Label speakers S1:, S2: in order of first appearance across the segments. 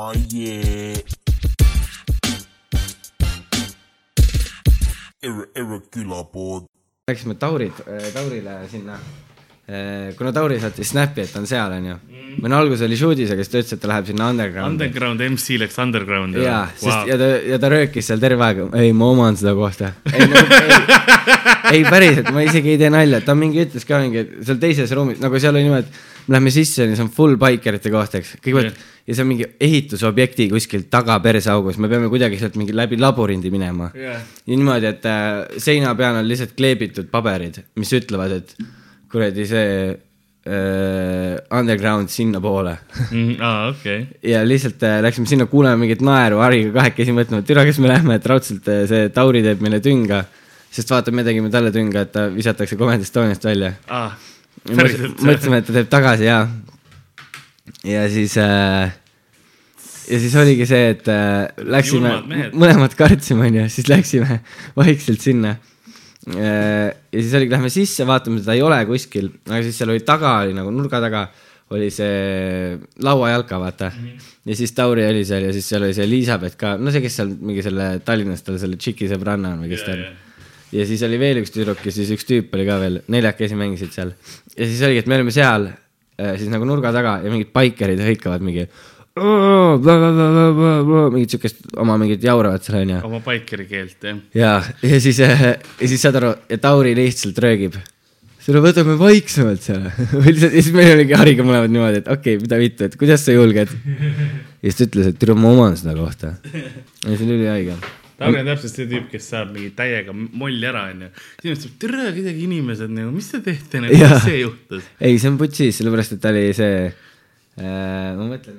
S1: Oh yeah. Irre, Irre külapood.
S2: Läksime Taurid, Taurile sinna. Kuna Tauri saatis Snapi, et ta on seal, onju. või no alguses oli shoot'is, aga siis ta ütles, et ta läheb sinna underground'i.
S3: Underground MC läks underground'i.
S2: jaa, sest ja ta, ja ta röökis seal terve aeg, ei ma oman seda kohta. ei no,, ei, ei päriselt, ma isegi ei tee nalja, ta mingi ütles ka mingi, et seal teises ruumis, nagu seal oli niimoodi, et me lähme sisse see on full bikerite koht, eks, kõigepealt
S3: Jah.
S2: ja see on mingi ehitusobjekti kuskil taga perseaugus, me peame kuidagi sealt mingi läbi labürindi minema
S3: Jah.
S2: ja niimoodi, et äh, seina peal on lihtsalt kleebitud paberid, mis ütlevad, et kuradi see äh, underground sinnapoole
S3: Mm, aa, okei.
S2: ja lihtsalt äh, läksime sinna kuulama mingit naeru Hariga kahekesi mõtlema, et türa, kas me lähme, et raudselt äh, see Tauri teeb meile tünga. sest vaata, me tegime talle tünga, et ta visatakse Comedy Estoniast välja.
S3: päriselt.
S2: mõtlesime, et ta teeb tagasi ja, ja siis äh,. ja siis oligi see, et äh, läksime mõlemad kartsime, onju, siis läksime vaikselt sinna. Ja siis oligi, lähme sisse, vaatame, teda ei ole kuskil, aga siis seal oli taga oli nagu nurga taga oli see lauajalka, vaata mm. -hmm. ja siis Tauri oli seal ja siis seal oli see Elizabeth ka, no see, kes seal mingi selle Tallinnas tal selle tšiki sõbranna on või kes ta on ja siis oli veel üks tüdruk ja siis üks tüüp oli ka veel, neljakesi mängisid seal. ja siis oligi, et me olime seal äh, siis nagu nurga taga ja mingid baikerid hõikavad mingi. Mingit siukest oma mingit jauravat seal onju.
S3: oma baikeri keelt, jah.
S2: ja, ja siis, ja siis saad aru, ja Tauri lihtsalt röögib. seda võtame vaiksemalt seal või lihtsalt ja siis meil oligi Hariga mõlemad niimoodi, et okei okay,, mida vittu, et kuidas sa julged. ja siis ta ütles, et tule ma oman seda kohta. ja see oli ülihaige
S3: Tauri on täpselt see tüüp, kes saab mingi täiega molli ära, onju. siis mõtleb, tere, kuidagi inimesed nagu, mis te teete nagu, mis see juhtus?
S2: ei, see on putsis, sellepärast et ta oli see äh,, ma mõtlen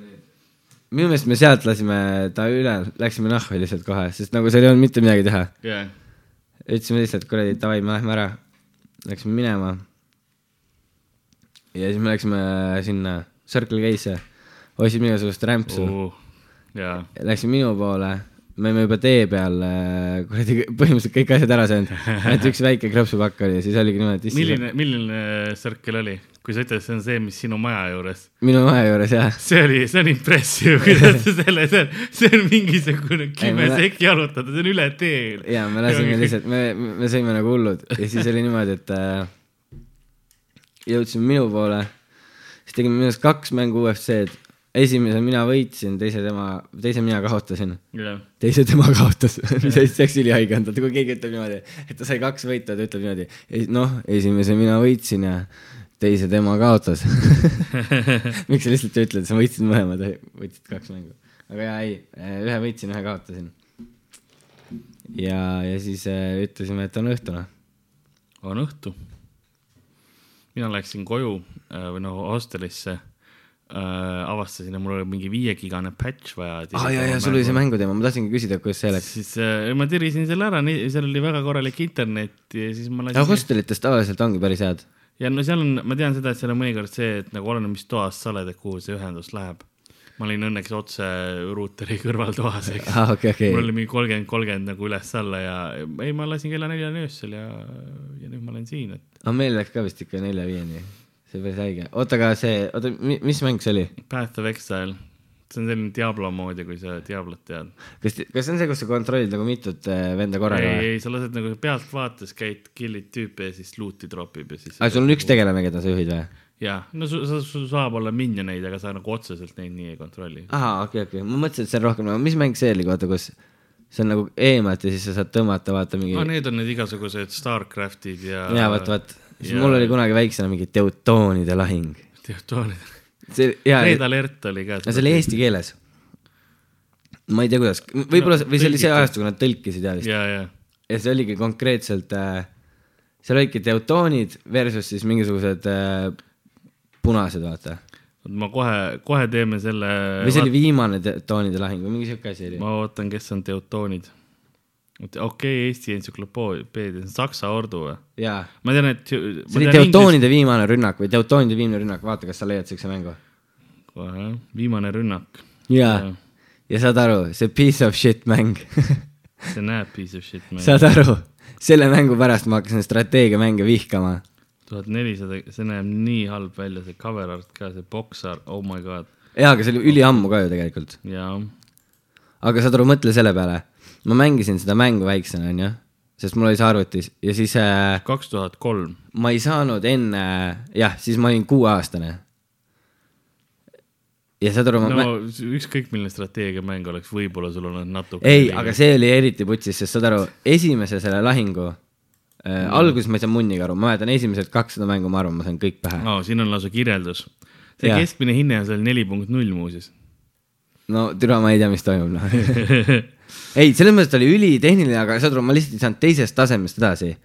S2: minu meelest me sealt lasime ta üle, läksime nahku lihtsalt kohe, sest nagu seal ei olnud mitte midagi teha.
S3: jah,
S2: ütlesime lihtsalt kuradi davai, me lähme ära, läksime minema. ja siis me läksime sinna Circle K-sse, ostsime igasugust rämpsu uh.,
S3: jaa.
S2: läksime minu poole, me olime juba tee peal äh, kuradi põhimõtteliselt kõik asjad ära söönud, ainult üks väike krõpsupakk oli ja siis oligi niimoodi,
S3: milline, milline circle oli? kui sa ütled, see on see, mis sinu maja juures,
S2: minu maja juures jah.
S3: See oli, see on impressive, kuidas sa selle, see on, see on mingisugune kümme sekki jalutada, see on üle tee.
S2: ja me lasime lihtsalt, me, me sõime nagu hullud. Ja siis oli niimoodi, et äh, jõudsime minu poole, siis tegime minu arust kaks mängu UFC-d, esimese mina võitsin, teise tema, teise mina kaotasin,
S3: jah,
S2: teise tema kaotas, mis hästi läks ülihaige on, kui keegi ütleb niimoodi, et ta sai kaks võita, ta ütleb niimoodi, noh, esimese mina võitsin ja teise tema kaotas. miks sa lihtsalt ei ütle, et sa võitsid mõlemad, võitsid kaks mängu, aga jaa, ei, ühe võitsin, ühe kaotasin. ja, ja siis äh, ütlesime, et on õhtu noh.
S3: on õhtu. mina läksin koju äh, või noh, hostelisse äh,, avastasin, et mul oli mingi viiegigane patch vaja.
S2: aa ah, jaa, jaa, sul oli see. mänguteema, ma tahtsingi küsida, kuidas see läks.
S3: siis äh, ma tirisin selle ära, seal oli väga korralik internet ja siis ma lasin.
S2: hostelites tavaliselt ongi päris head.
S3: ja no seal on, ma tean seda, et seal on mõnikord see, et nagu oleneb, mis toas sa oled, et kuhu see ühendus läheb. ma olin õnneks otse ruuteri kõrvaltoas, eks.
S2: aa, okei, okei
S3: mul. oli mingi kolmkümmend, kolmkümmend nagu üles-alla ja ei, ma lasin kella neljani öösel ja, ja nüüd ma olen siin, et
S2: aga meil läks ka vist ikka nelja-viieni. See päris haige. oota, aga see, oota, mis mäng see oli?
S3: Path of Exile, see on selline Diablo moodi, kui sa Diablot tead.
S2: kas, kas see on see, kus sa kontrollid nagu mitut äh, venda korraga
S3: ei, ei, sa lased nagu pealtvaates käid, kill'id tüüpe ja siis loot'i tropib ja siis.
S2: aga sul on üks tegelane, keda sa juhid või?
S3: jaa, no sul sa, sul saab olla minioneid, aga sa nagu otseselt neid nii ei kontrolli.
S2: ahah, okei, okei, ma mõtlesin, et see on rohkem nagu, mis mäng see oli, vaata, kus see on nagu eemalt ja siis sa saad tõmmata, vaata mingi
S3: no need on need igasugused Starcraftid ja.
S2: jaa, vaat, vaat, siis
S3: ja-
S2: mul oli kunagi väiksena mingi Teutoonide lahing.
S3: Teotoonid.
S2: see, jaa,
S3: Red Alert oli ka.
S2: see oli eesti keeles. ma ei tea, kuidas, võib-olla, või see oli see ajastu, kui nad tõlkisid ja vist.
S3: ja, ja,
S2: ja see oligi konkreetselt äh,, seal olidki Teutoonid versus siis mingisugused äh, punased, vaata.
S3: ma kohe, kohe teeme selle.
S2: või see oli viimane Teutoonide lahing või mingi siuke asi oli.
S3: ma ootan, kes on Teutoonid. Okei okay,, Eesti entsüklopeedia, see on Saksa ordu või?
S2: jaa,
S3: ma tean, et.
S2: see oli Teutoonide viimane rünnak või Teutoonide viimne rünnak, vaata, kas sa leiad siukse mängu.
S3: kohe, viimane rünnak.
S2: jaa, ja saad aru, see piece of shit mäng
S3: see näeb piece of shit.
S2: saad aru, selle mängu pärast ma hakkasin strateegiamänge vihkama.
S3: tuhat nelisada, see näeb nii halb välja, see cover art ka, see box art, oh my god.
S2: jaa, aga see oli üliammu ka ju tegelikult.
S3: ja
S2: aga saad aru, mõtle selle peale. Ma mängisin seda mängu väiksena, onju, sest mul oli see arvutis ja siis äh,
S3: kaks tuhat kolm,
S2: ma ei saanud enne, jah, siis ma olin kuueaastane. ja saad aru, ma
S3: no ükskõik milline strateegiamäng oleks, võib-olla sul on natuke.
S2: ei, aga see oli eriti putsis, sest saad aru, esimese selle lahingu äh, alguses ma ei saanud munnigi aru, ma mäletan esimesed kakssada mängu, ma arvan, ma sain kõik pähe no..
S3: siin on lausa kirjeldus. see
S2: Jaa.
S3: keskmine hinne on seal neli punkt null muuseas.
S2: no türa, ma ei tea, mis toimub, noh. ei, selles mõttes ta oli ülitehniline, aga saad aru, ma lihtsalt ei saanud teisest tasemest edasi.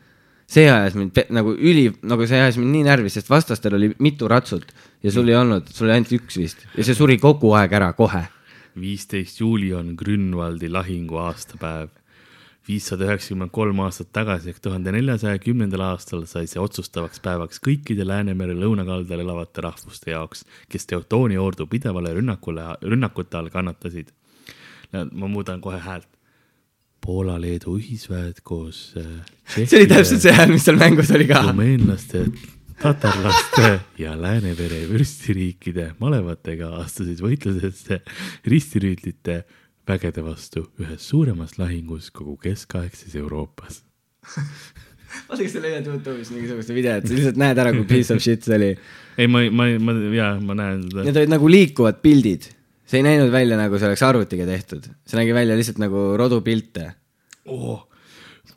S2: see ajas mind nagu üli, nagu see ajas mind nii närvi, sest vastastel oli mitu ratsut ja sul ei olnud, sul oli ainult üks vist ja see suri kogu aeg ära kohe.
S3: viisteist juuli on Grünwaldi lahingu aastapäev. viissada üheksakümmend kolm aastat tagasi ehk tuhande neljasaja kümnendal aastal sai see otsustavaks päevaks kõikide Läänemere lõunakaldal elavate rahvuste jaoks, kes Teutooni ordu pidevale rünnakule, rünnakute all kannatasid. Ma muudan kohe häält. Poola-Leedu ühisväed koos.
S2: see oli täpselt see hääl, mis seal mängus oli ka.
S3: rumeenlaste, tatarlaste ja Läänemere vürstiriikide malevatega astusid võitlusesse ristirüütlite vägede vastu ühes suuremas lahingus kogu keskaegses Euroopas.
S2: vaata, kas sa leiad Youtube'is mingisugust videot, sa lihtsalt näed ära, kui piece of shit see oli.
S3: ei, ma, ma, ma, jaa, ma näen seda.
S2: Need olid nagu liikuvad pildid. See ei näinud välja nagu see oleks arvutiga tehtud, see nägi välja lihtsalt nagu rodupilte.
S3: Oh,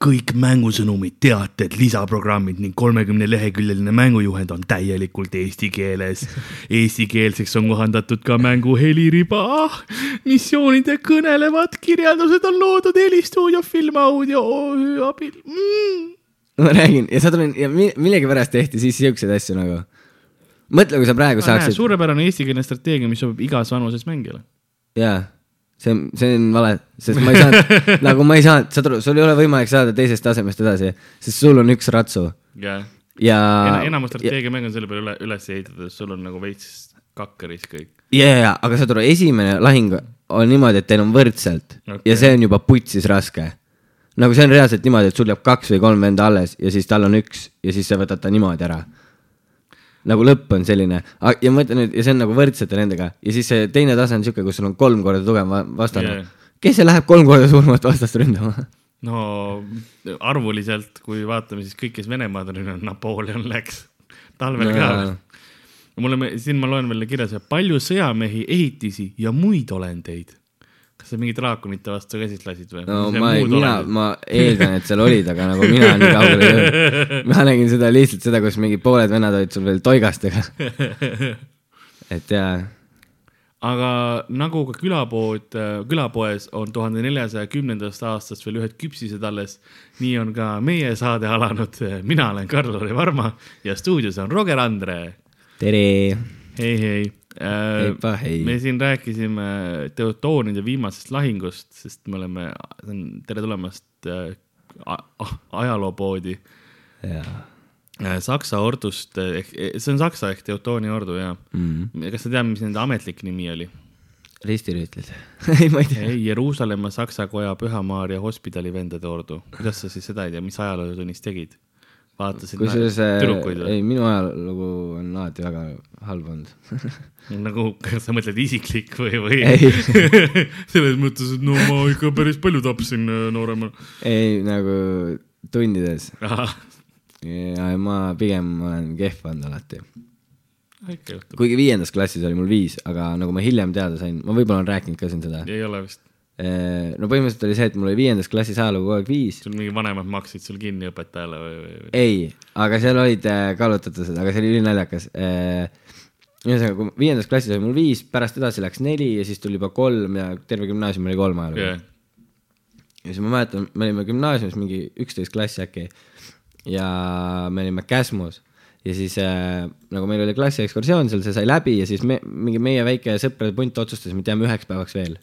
S3: kõik mängusõnumid, teated, lisaprogrammid ning kolmekümne leheküljeline mängujuhend on täielikult eesti keeles. Eestikeelseks on kohandatud ka mängu heliriba. missioonide kõnelevad kirjeldused on loodud helistuudio filmaudio abil mm..
S2: ma räägin ja saad aru, ja mi- millegipärast tehti siis siukseid asju nagu. mõtle, kui sa praegu saaksid.
S3: suurepärane eestikeelne strateegia, mis sobib igas vanuses mängijale.
S2: jaa, see on, see on vale, sest ma ei saanud nagu ma ei saanud, saad aru, sul ei ole võimalik saada teisest tasemest edasi, sest sul on üks ratsu
S3: jah,
S2: ja.
S3: enamus strateegiamäng on selle peale üle, üles ehitatud, sul on nagu veits kakkeris kõik.
S2: ja, ja, aga saad aru, esimene lahing on niimoodi, et teil on võrdselt okay. Ja see on juba putsis raske. nagu see on reaalselt niimoodi, et sul jääb kaks või kolm venda alles ja siis tal on üks ja siis sa võtad ta niimoodi ära. Nagu lõpp on selline ja ma ütlen nüüd, ja see on nagu võrdsete nendega ja siis see teine tase on siuke, kus sul on kolm korda tugevam va- vastane yeah.. kes see läheb kolm korda suuremat vastast ründama?
S3: no arvuliselt, kui vaatame, siis kõik, kes Venemaad on rünnanud, Napoleon läks talvel ka
S2: Jaa..
S3: mulle, siin ma loen veel kirjas, palju sõjamehi, ehitisi ja muid olendeid. Sa mingit draakonite vastu käsist lasid või?
S2: no ma ei, mina, ma eeldan, et seal olid, aga nagu mina nii kaugele ei jõudnud. ma nägin seda lihtsalt seda, kus mingi pooled vennad olid sul veel toigastega. et jaa,
S3: aga nagu ka külapood, külapoes on tuhande neljasaja kümnendast aastast veel ühed küpsised alles, nii on ka meie saade alanud. mina olen Karl-Lari Varma ja stuudios on Roger Andre.
S2: tere.
S3: hei, hei äh, me siin rääkisime Teutoonide viimasest lahingust, sest me oleme, tere tulemast äh, a- a- ajaloopoodi äh, Saksa ordust ehk, see on Saksa ehk Teutooni ordu ja
S2: Mm.
S3: kas sa tead, mis nende ametlik nimi oli?
S2: ristirüütlid. ei, ma ei tea.
S3: ei, Jeruusalemma Saksa Koja Püha-Maarja hospidali vendade ordu. kuidas sa siis seda ei tea, mis ajalootunnis tegid? Vaatasid
S2: kusjuures
S3: tüdrukuid
S2: ei, minu ajalugu on alati väga halb olnud.
S3: nagu, kas sa mõtled isiklik või, või? selles mõttes, et no ma ikka päris palju tapsin äh, nooremana.
S2: ei nagu tundides ja ma pigem olen kehv olnud alati. kuigi viiendas klassis oli mul viis, aga nagu ma hiljem teada sain, ma võib-olla olen rääkinud ka siin seda.
S3: ei ole vist,
S2: no põhimõtteliselt oli see, et mul oli viiendas klassis ajalugu kogu aeg viis.
S3: sul mingi vanemad maksid sul kinni õpetajale või, või,
S2: ei, aga seal olid äh, kallutatused, aga see oli ülinaljakas. ühesõnaga, kui viiendas klassis oli mul viis, pärast edasi läks neli ja siis tuli juba kolm ja terve gümnaasium oli kolm ajalugu
S3: jah,
S2: ja siis ma mäletan, me olime gümnaasiumis mingi üksteist klassi äkki ja me olime Käsmus ja siis äh, nagu meil oli klassiekskursioon seal, see sai läbi ja siis me, mingi meie väike sõprade punt otsustas, et jääme üheks päevaks veel.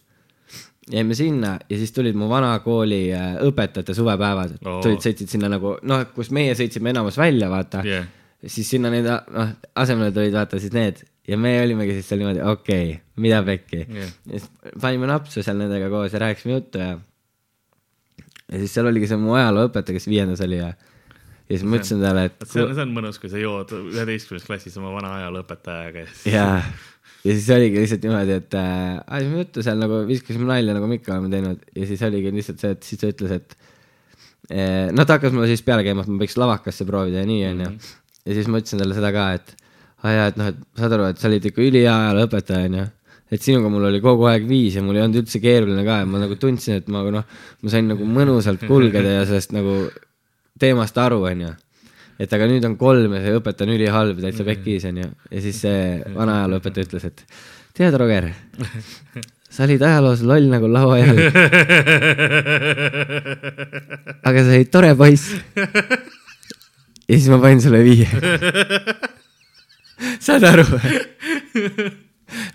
S2: Jäime sinna ja siis tulid mu vana kooli äh, õpetajate suvepäevad oh., tulid, sõitsid sinna nagu noh, kus meie sõitsime enamus välja, vaata.
S3: Jah,
S2: siis sinna need noh, asemele tulid vaata siis need. Ja me olimegi siis seal niimoodi, okei okay,, mida pekki?
S3: Jah.
S2: ja siis panime napsu seal nendega koos ja rääkisime juttu ja ja siis seal oligi see mu ajalooõpetaja, kes viiendas oli ja ja siis ma ütlesin talle, et
S3: see on, see on mõnus, kui sa jood üheteistkümnes klassis oma vana ajalooõpetajaga ja siis
S2: jaa, ja siis oligi lihtsalt niimoodi, et äh, ajasime juttu seal nagu viskasime nalja, nagu me ikka oleme teinud ja siis oligi lihtsalt see, et siis ta ütles, et eh, noh, ta hakkas mulle siis peale käima, et ma võiks lavakasse proovida ja nii onju. ja siis ma ütlesin talle seda ka, et aa jaa, et noh, et saad aru, et sa olid ikka ülihea ajalooõpetaja onju et sinuga mul oli kogu aeg viis ja mul ei olnud üldse keeruline ka ja ma nagu tundsin, et ma noh, ma sain nagu mõnusalt kulgeda ja sellest nagu teemast aru, onju. Et aga nüüd on kolm ja see õpetaja on ülihalb, täitsa pekkis, onju. ja siis see vana ajalooõpetaja ütles, et tead, Roger, sa olid ajaloos loll nagu lauajalg, aga sa olid tore poiss. ja siis ma panin sulle viie. saad aru?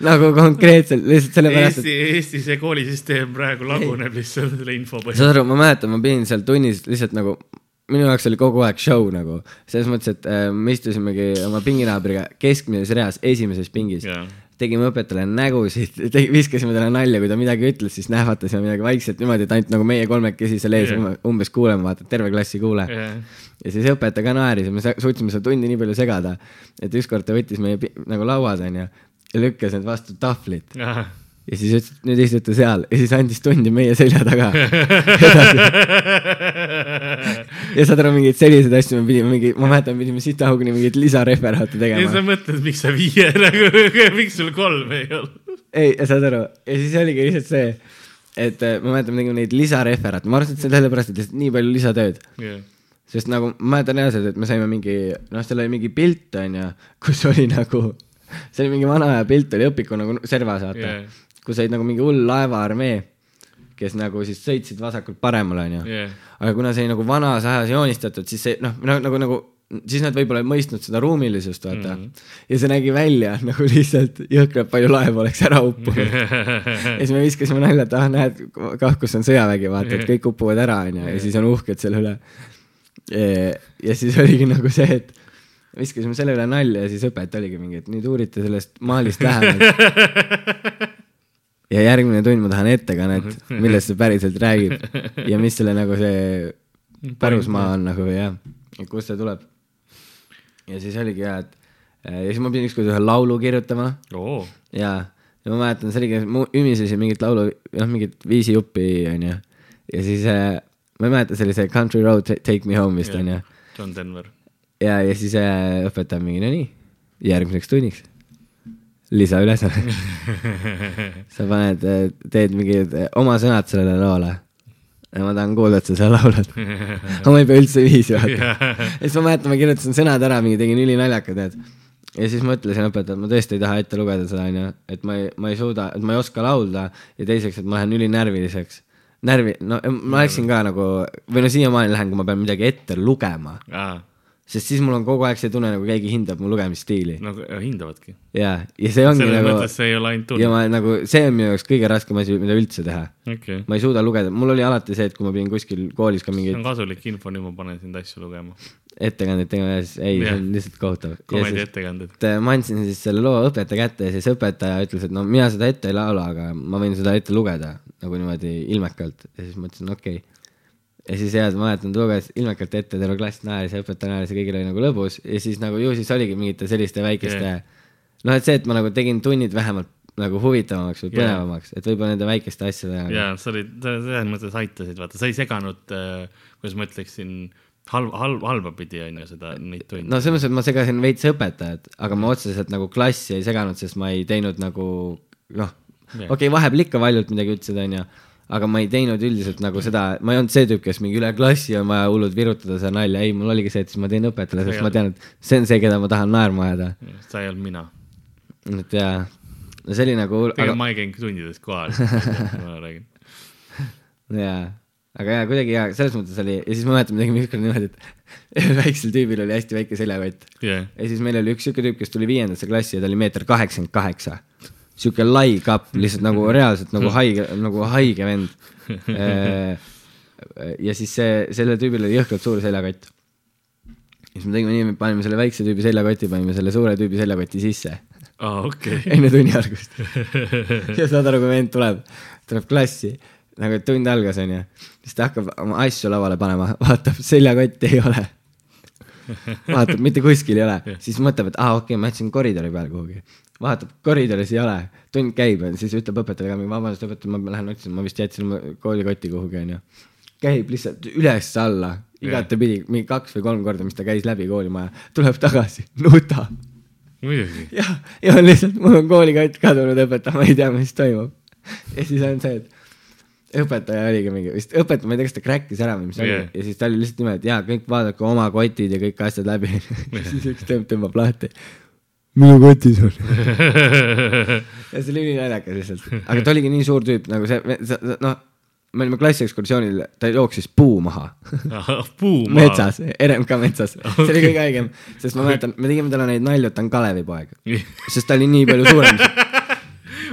S2: nagu konkreetselt lihtsalt sellepärast, et
S3: Eesti, Eesti see koolisüsteem praegu laguneb lihtsalt selle info põhjal.
S2: saad aru, ma mäletan, ma pidin seal tunnis lihtsalt nagu, minu jaoks oli kogu aeg show nagu, selles mõttes, et äh, me istusimegi oma pinginaabriga keskmises reas esimeses pingis.
S3: Jaa.
S2: tegime õpetajale nägusid, viskasime talle nalja, kui ta midagi ütles, siis nähvatasime midagi vaikselt niimoodi, et ainult nagu meie kolmekesi seal ees yeah. umbes kuuleme, vaata, terve klass ei kuule.
S3: Jah.
S2: ja siis õpetaja ka naeris ja me suutsime seda tundi nii palju segada, et ükskord ta võttis meie nagu lauad onju ja lükkas need vastu tahvlit ja siis ütles, et nüüd istute seal. Ja siis andis tundi meie selja taga ja saad aru, mingeid selliseid asju me pidime mingi, ma mäletan, pidime sitahugni mingeid lisareferaate
S3: ja
S2: tegema
S3: sa. mõtled, miks sa viie nagu, miks sul kolm ei olnud?
S2: ei, saad aru, ja siis oligi lihtsalt see, et äh, ma mäletan, me tegime neid lisareferaate, ma arvasin, et see on sellepärast, et lihtsalt nii palju lisatööd. sest nagu ma mäletan reaalselt, et me saime mingi, noh, seal oli mingi pilt, onju, kus oli nagu, see oli mingi vana aja pilt oli õpiku nagu servas, vaata yeah.. kus olid nagu mingi hull laevaarmee, kes nagu siis sõitsid vasakult paremale, onju
S3: Jah.
S2: aga kuna see oli nagu vanas ajas joonistatud, siis see noh, nagu, nagu, nagu siis nad võib-olla ei mõistnud seda ruumilisust, vaata mm. -hmm. ja see nägi välja nagu lihtsalt jõhkralt palju laevu oleks ära uppunud. ja siis me viskasime nalja, et ah, näed, kah, kus on sõjavägi, vaata, et kõik upuvad ära, onju, ja siis on uhked selle üle. ja siis oligi nagu see, et viskasime selle üle nalja ja siis õpetaja oligi mingi, et nüüd uurite sellest maalist lähemalt. ja järgmine tund ma tahan ettekannet, millest see päriselt räägib ja mis selle nagu see pärusmaa on nagu jah, et kust see tuleb. ja siis oligi hea, et ja siis ma pidin ükskord ühe laulu kirjutama
S3: oo,
S2: ja, ja ma mäletan, see oligi, ma ümisesin mingit laulu, noh, mingit viisijuppi onju. ja siis äh, ma ei mäleta, see oli see Country Road Ta- Take Me Home vist onju.
S3: John Denver.
S2: ja, ja siis äh, õpetaja mingi, no nii, järgmiseks tunniks. Lisaülesanne. sa paned, teed mingid äh, oma sõnad sellele loole. ja ma tahan kuulda, et sa seda laulad. aga ma ei pea üldse viisi vaata. ja siis ma mäletan, ma kirjutasin sõnad ära, mingi tegin ülinaljakad need. ja siis ma ütlesin õpetajale, et ma tõesti ei taha ette lugeda seda, onju, et ma ei, ma ei suuda, et ma ei oska laulda ja teiseks, et ma lähen ülinärviliseks. närvi, no ma läksin ka nagu, või no siiamaani lähen, kui ma pean midagi ette lugema,
S3: aa,
S2: sest siis mul on kogu aeg see tunne, nagu keegi hindab mu lugemisstiili.
S3: nagu ja, hindavadki.
S2: ja, ja see ongi
S3: selles
S2: nagu,
S3: see ei ole ainult
S2: ja
S3: tunne.
S2: ma nagu, see on minu jaoks kõige raskem asi, mida üldse teha.
S3: okei,
S2: ma ei suuda lugeda, mul oli alati see, et kui ma pidin kuskil koolis ka
S3: see
S2: mingeid
S3: on kasulik info, nüüd ma panen sind asju lugema.
S2: ettekandeid tegema ja ei, see on lihtsalt kohutav.
S3: komedi ettekanded.
S2: et äh, ma andsin siis selle loo õpetaja kätte ja siis õpetaja ütles, et no mina seda ette ei laula, aga ma võin seda ette lugeda nagu niimoodi ilmekalt ja siis ma ütlesin okei okay.. Ja siis jah, ma mäletan, ta luges ilmekalt ette, terve klass naeris ja õpetaja naeris ja kõigil oli nagu lõbus ja siis nagu ju siis oligi mingite selliste väikeste yeah. noh, et see, et ma nagu tegin tunnid vähemalt nagu huvitavamaks või põnevamaks, et võib-olla nende väikeste asjadega
S3: ja sa olid, selles mõttes aitasid, vaata, sa ei seganud, kuidas ma ütleksin, halb, halb, halba pidi on ju seda, neid tunde.
S2: no selles mõttes, et ma segasin veits õpetajat, aga ma otseselt nagu klassi ei seganud, sest ma ei teinud nagu noh,
S3: Jah.
S2: okei okay,, vahepeal ikka valjult midagi ütlesid, onju, aga ma ei teinud üldiselt nagu seda, ma ei olnud see tüüp, kes mingi üle klassi on vaja hullult virutada seda nalja, ei, mul oligi see, et siis ma teen õpetajale, sest ma tean, et see on see, keda ma tahan naerma ajada.
S3: sa ei olnud mina.
S2: et jaa, no see oli nagu,
S3: ega
S2: aga
S3: ma ei käinud tundides kohal, ma räägin.
S2: jaa, aga jaa, kuidagi jaa, selles mõttes oli ja siis ma mäletan, me tegime ükskord niimoodi, et ühel väiksel tüübil oli hästi väike seljakott
S3: jah,
S2: ja siis meil oli üks siuke tüüp, kes tuli viiendasse klassi ja ta oli meeter kaheksakümmend kaheksa. Siuke lai kapp, lihtsalt nagu reaalselt nagu haige, nagu haige vend. ja siis see, sellel tüübil oli jõhkralt suur seljakott. siis me tegime nii, me panime selle väikse tüübi seljakoti, panime selle suure tüübi seljakoti sisse
S3: aa okei.
S2: enne tunni algust. ja saad aru, kui vend tuleb, tuleb klassi, nagu tund algas onju, siis ta hakkab oma asju lauale panema, vaatab, seljakotti ei ole. vaatab, mitte kuskil ei ole, siis mõtleb, et aa ah, okei okay,, ma jätsin koridori peale kuhugi. vaatab, koridoris ei ole, tund käib, siis ütleb õpetajale ka, vabandust õpetaja, ma lähen otsin, ma vist jätsin oma koolikoti kuhugi, onju. käib lihtsalt üles-alla, igatepidi, mingi kaks või kolm korda, mis ta käis läbi koolimaja, tuleb tagasi, nutab.
S3: muidugi.
S2: jah, ja on lihtsalt, mul on koolikott kadunud, õpetaja, ma ei tea, mis toimub. ja siis on see, et õpetaja oligi mingi, vist õpetaja, ma ei tea, kas ta crack'is ära või mis oli yeah. ja siis ta oli lihtsalt niimoodi, et jaa, kõik vaadake oma kotid ja kõik asjad läbi ja siis üks tõmb tõmbab lahti. minu kotis on. ja see oli ülinaljakas lihtsalt, aga ta oligi nii suur tüüp nagu see, noh, me olime klassiekskursioonil, ta jooksis puu maha
S3: puu maha.
S2: metsas, RMK metsas, see oli kõige haigem, sest ma mäletan, me tegime talle neid nalju, et ta on Kalevipoeg, sest ta oli nii palju suurem.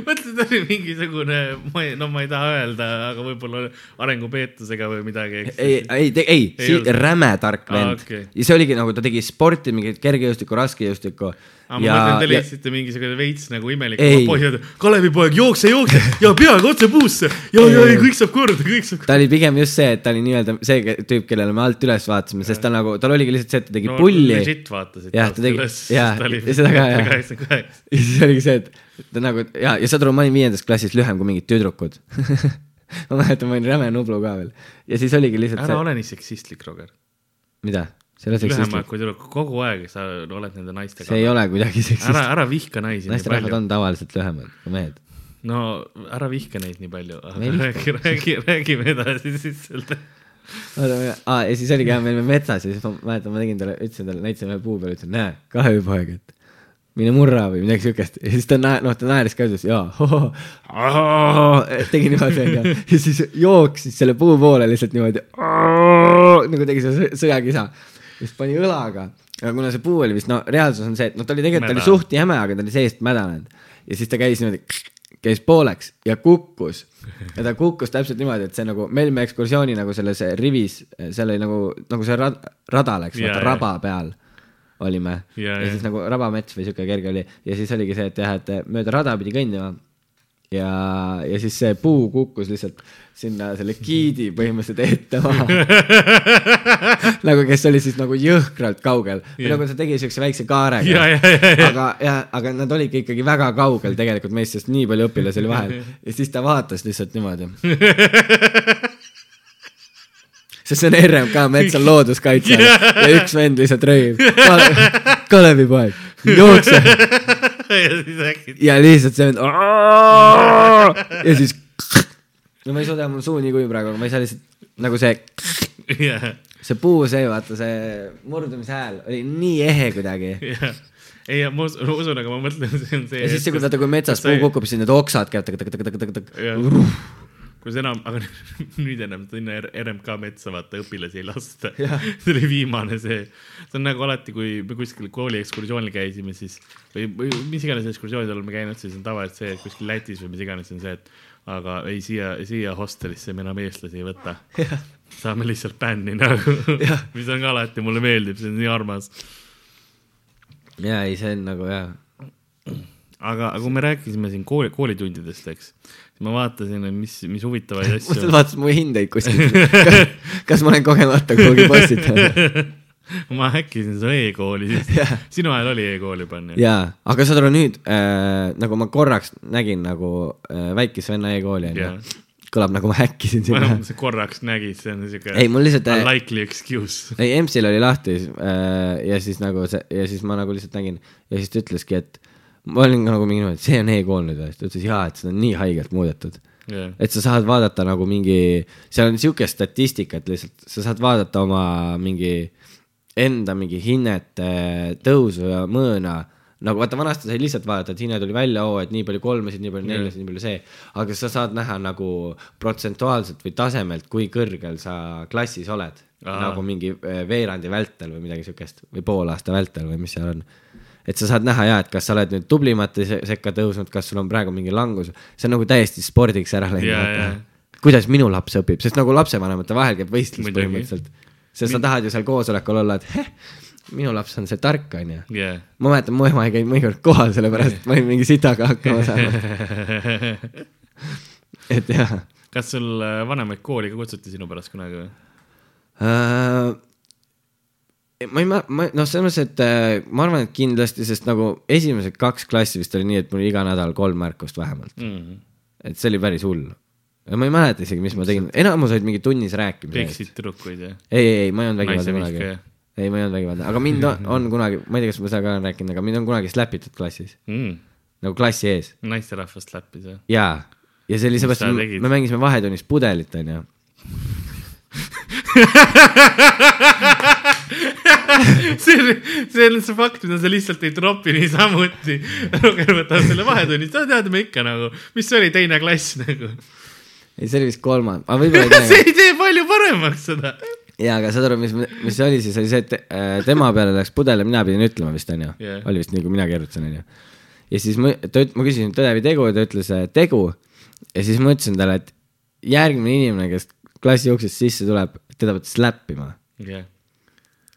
S3: mõtle, ta oli mingisugune, ma ei, no ma ei taha öelda, aga võib-olla arengupeetusega või midagi,
S2: ei, ei, ei,
S3: Ei
S2: räme tark vend
S3: okei.
S2: ja see oligi nagu ta tegi sporti, mingit kergejõustikku, raskejõustikku.
S3: Aga ma mõtlen, te leidsite mingisugune veits nagu imelik
S2: Ei.
S3: poisid, Kalevipoeg, jookse, jookse ja peaga otse puusse ja, ja, ja kõik saab korda, kõik saab korda.
S2: ta oli pigem just see, et ta oli nii-öelda see tüüp, kellele me alt üles vaatasime, sest ta nagu, tal oligi lihtsalt see, et ta tegi no, pulli ja
S3: legit vaatasid.
S2: Jah, ta tegi- jaa, ja seda ka, jah.
S3: kaheksa.
S2: siis oligi see, et ta nagu ja, ja saad aru, ma olin viiendas klassis lühem kui mingid tüdrukud ma mäletan, ma olin räme nublu ka veel ja siis oligi lihtsalt
S3: ära
S2: see,
S3: ole nii seksistlik, Roger.
S2: mida, see ei ole
S3: lühemad kui tüdruk, kogu aeg sa oled nende naistega.
S2: see ei ole kuidagi
S3: ära,
S2: seksistlik,
S3: ära vihka naisi
S2: naisterahvad on tavaliselt lühemad kui mehed.
S3: no ära vihka neid nii palju, aga räägi, räägi, räägime edasi siis sealt.
S2: oota, aa ja siis oligi jah, me olime metsas ja siis ma mäletan, ma tegin talle, ütlesin talle, näitasin ühe puu peale, ütlesin, näe, kahepoeg, et mine murra või midagi siukest ja siis ta naer-, noh, ta naeris ka, ütles jaa, tegi niimoodi onju ja siis jooksis selle puu poole lihtsalt niimoodi, nagu tegi see sõ- sõjakisa. Siis pani õlaga, aga kuna see puu oli vist, no reaalsus on see, et noh, ta oli tegelikult, ta oli suht jäme, aga ta oli seest mädanenud ja siis ta käis niimoodi, käis pooleks ja kukkus. Ja ta kukkus täpselt niimoodi, et see nagu, me olime ekskursiooni nagu selles rivis, seal oli nagu, nagu see rad, rada läks,
S3: Jaa,
S2: vaata
S3: jaa.
S2: raba peal olime.
S3: Jaa,
S2: ja,
S3: jaa.
S2: siis nagu rabamets või siuke kerge oli. Ja siis oligi see, et jah, et mööda rada pidi kõndima ja, ja siis see puu kukkus lihtsalt sinna selle giidi põhimõtteliselt ette maha. Nagu kes oli siis nagu jõhkralt kaugel.
S3: Jah.
S2: nagu ta tegi siukse väikse kaarega.
S3: Ja, ja, ja, ja,
S2: aga, ja, aga nad olidki ikkagi väga kaugel tegelikult meist, sest nii palju õpilasi oli vahel. Ja siis ta vaatas lihtsalt niimoodi. sest see on RMK metsa looduskaitse. All ja üks vend lihtsalt rööib Kale,. Kalevipoeg, jookse
S3: ja siis äkki.
S2: ja lihtsalt see vend. ja siis. no ma ei suuda, mul suu nii kuiv praegu, aga ma ei saa lihtsalt nagu see,
S3: jah,
S2: see puu, see vaata see murdumise hääl oli nii ehe kuidagi.
S3: jah. ei, ma usun, ma usun, aga ma mõtlen, see on see.
S2: ja siis see, kui vaata, kui metsas puu kukub, siis need oksad käivad tõk-tõk-tõk-tõk-tõk-tõk.
S3: Kus enam, aga nüüd enam sinna RMK metsa vaata õpilasi ei lasta. see oli viimane see, see on nagu alati, kui me kuskil kooli ekskursioonil käisime, siis või, või mis iganes ekskursioonidel oleme käinud, siis on tavaliselt see, et kuskil Lätis või mis iganes on see, et aga ei siia, siia hostelisse me enam eestlasi ei võta. saame lihtsalt bänni nagu, mis on ka alati, mulle meeldib, see on nii armas
S2: ja ei, see on nagu jaa.
S3: aga, aga kui me rääkisime siin kooli, koolitundidest, eks, siis ma vaatasin, mis, mis huvitavaid asju.
S2: vaatasid mu hindeid kuskilt. kas ma olen kogemata kuhugi postitanud?
S3: ma häkkisin su e-kooli, siis sinu ajal oli e-kool juba onju.
S2: jaa, aga saad aru nüüd äh,, nagu ma korraks nägin nagu äh, väikese venna e-kooli onju
S3: Jaa.
S2: kõlab nagu ma häkkisin sinna.
S3: sa korraks nägid, see on siuke
S2: ei, mul lihtsalt äh,,
S3: unlikely excuse.
S2: ei EMS-il oli lahti äh, ja siis nagu see ja siis ma nagu lihtsalt nägin ja siis ta ütleski, et ma olin ka nagu mingi niimoodi, et see on e-kool nüüd või, ta ütles jaa, et seda on nii haigelt muudetud
S3: jah,
S2: et sa saad vaadata nagu mingi, seal on siukest statistikat lihtsalt, sa saad vaadata oma mingi enda mingi hinnete tõusu ja mõõna. nagu vaata, vanasti sai lihtsalt vaadata, et hinne tuli välja, oo, et nii palju kolmesid, nii palju neljasid, nii palju see. aga sa saad näha nagu protsentuaalselt või tasemelt, kui kõrgel sa klassis oled. Nagu mingi eh, veerandi vältel või midagi siukest või poolaasta vältel või mis seal on et sa saad näha ja, et kas sa oled nüüd tublimate se- sekka tõusnud, kas sul on praegu mingi langus, see on nagu täiesti spordiks ära läinud vaata
S3: jaa..
S2: kuidas minu laps õpib, sest nagu lapsevanemate vahel käib võistlus
S3: Muidugi.
S2: põhimõtteliselt. sest sa tahad ju seal koosolekul olla, et heh, minu laps on see tark, onju.
S3: jah.
S2: ma mäletan, mu ema ei käinud mõnikord kohal, sellepärast et ma olin mingi sitaga hakkama saanud. et jah
S3: kas sul äh, vanemaid kooli ka kutsuti sinu pärast kunagi või?
S2: äh,. Ma ei, ma, ma noh, selles mõttes, et äh, ma arvan, et kindlasti, sest nagu esimesed kaks klassi vist oli nii, et mul iga nädal kolm märkust vähemalt
S3: mm. -hmm.
S2: et see oli päris hull. ma ei mäleta isegi, mis ma tegin, enamus olid mingi tunnis rääkimise
S3: peksid tüdrukuid ja
S2: ei, ei, ei, ma ei olnud vägivaldne kunagi ei, ma ei olnud vägivaldne, aga mind on, on kunagi, ma ei tea, kas ma seda ka olen rääkinud, aga mind on kunagi släpitud klassis,
S3: mm..
S2: nagu klassi ees
S3: naisterahvast läppis jah?
S2: jaa. ja see oli seepärast me mängisime vahetunnis pudelit, onju.
S3: see on, see on see fakt, mida sa lihtsalt ei tropi niisamuti. Roger võtab selle vahetunni, sa tead, me ikka nagu, mis see oli, teine klass nagu.
S2: ei, see oli vist kolmas, aga võib-olla
S3: see ei tee palju paremaks seda.
S2: jaa, aga saad aru, mis, mis see oli siis, oli see, et äh, tema peale läks pudel ja mina pidin ütlema vist, onju
S3: Jah..
S2: oli vist nii, kui mina keerutasin, onju. ja siis ma, ta ma küsisin tõde või tegu ja ta ütles äh, tegu. ja siis ma ütlesin talle, et järgmine inimene, kes klassi uksest sisse tuleb, teda peab släppima.
S3: jah,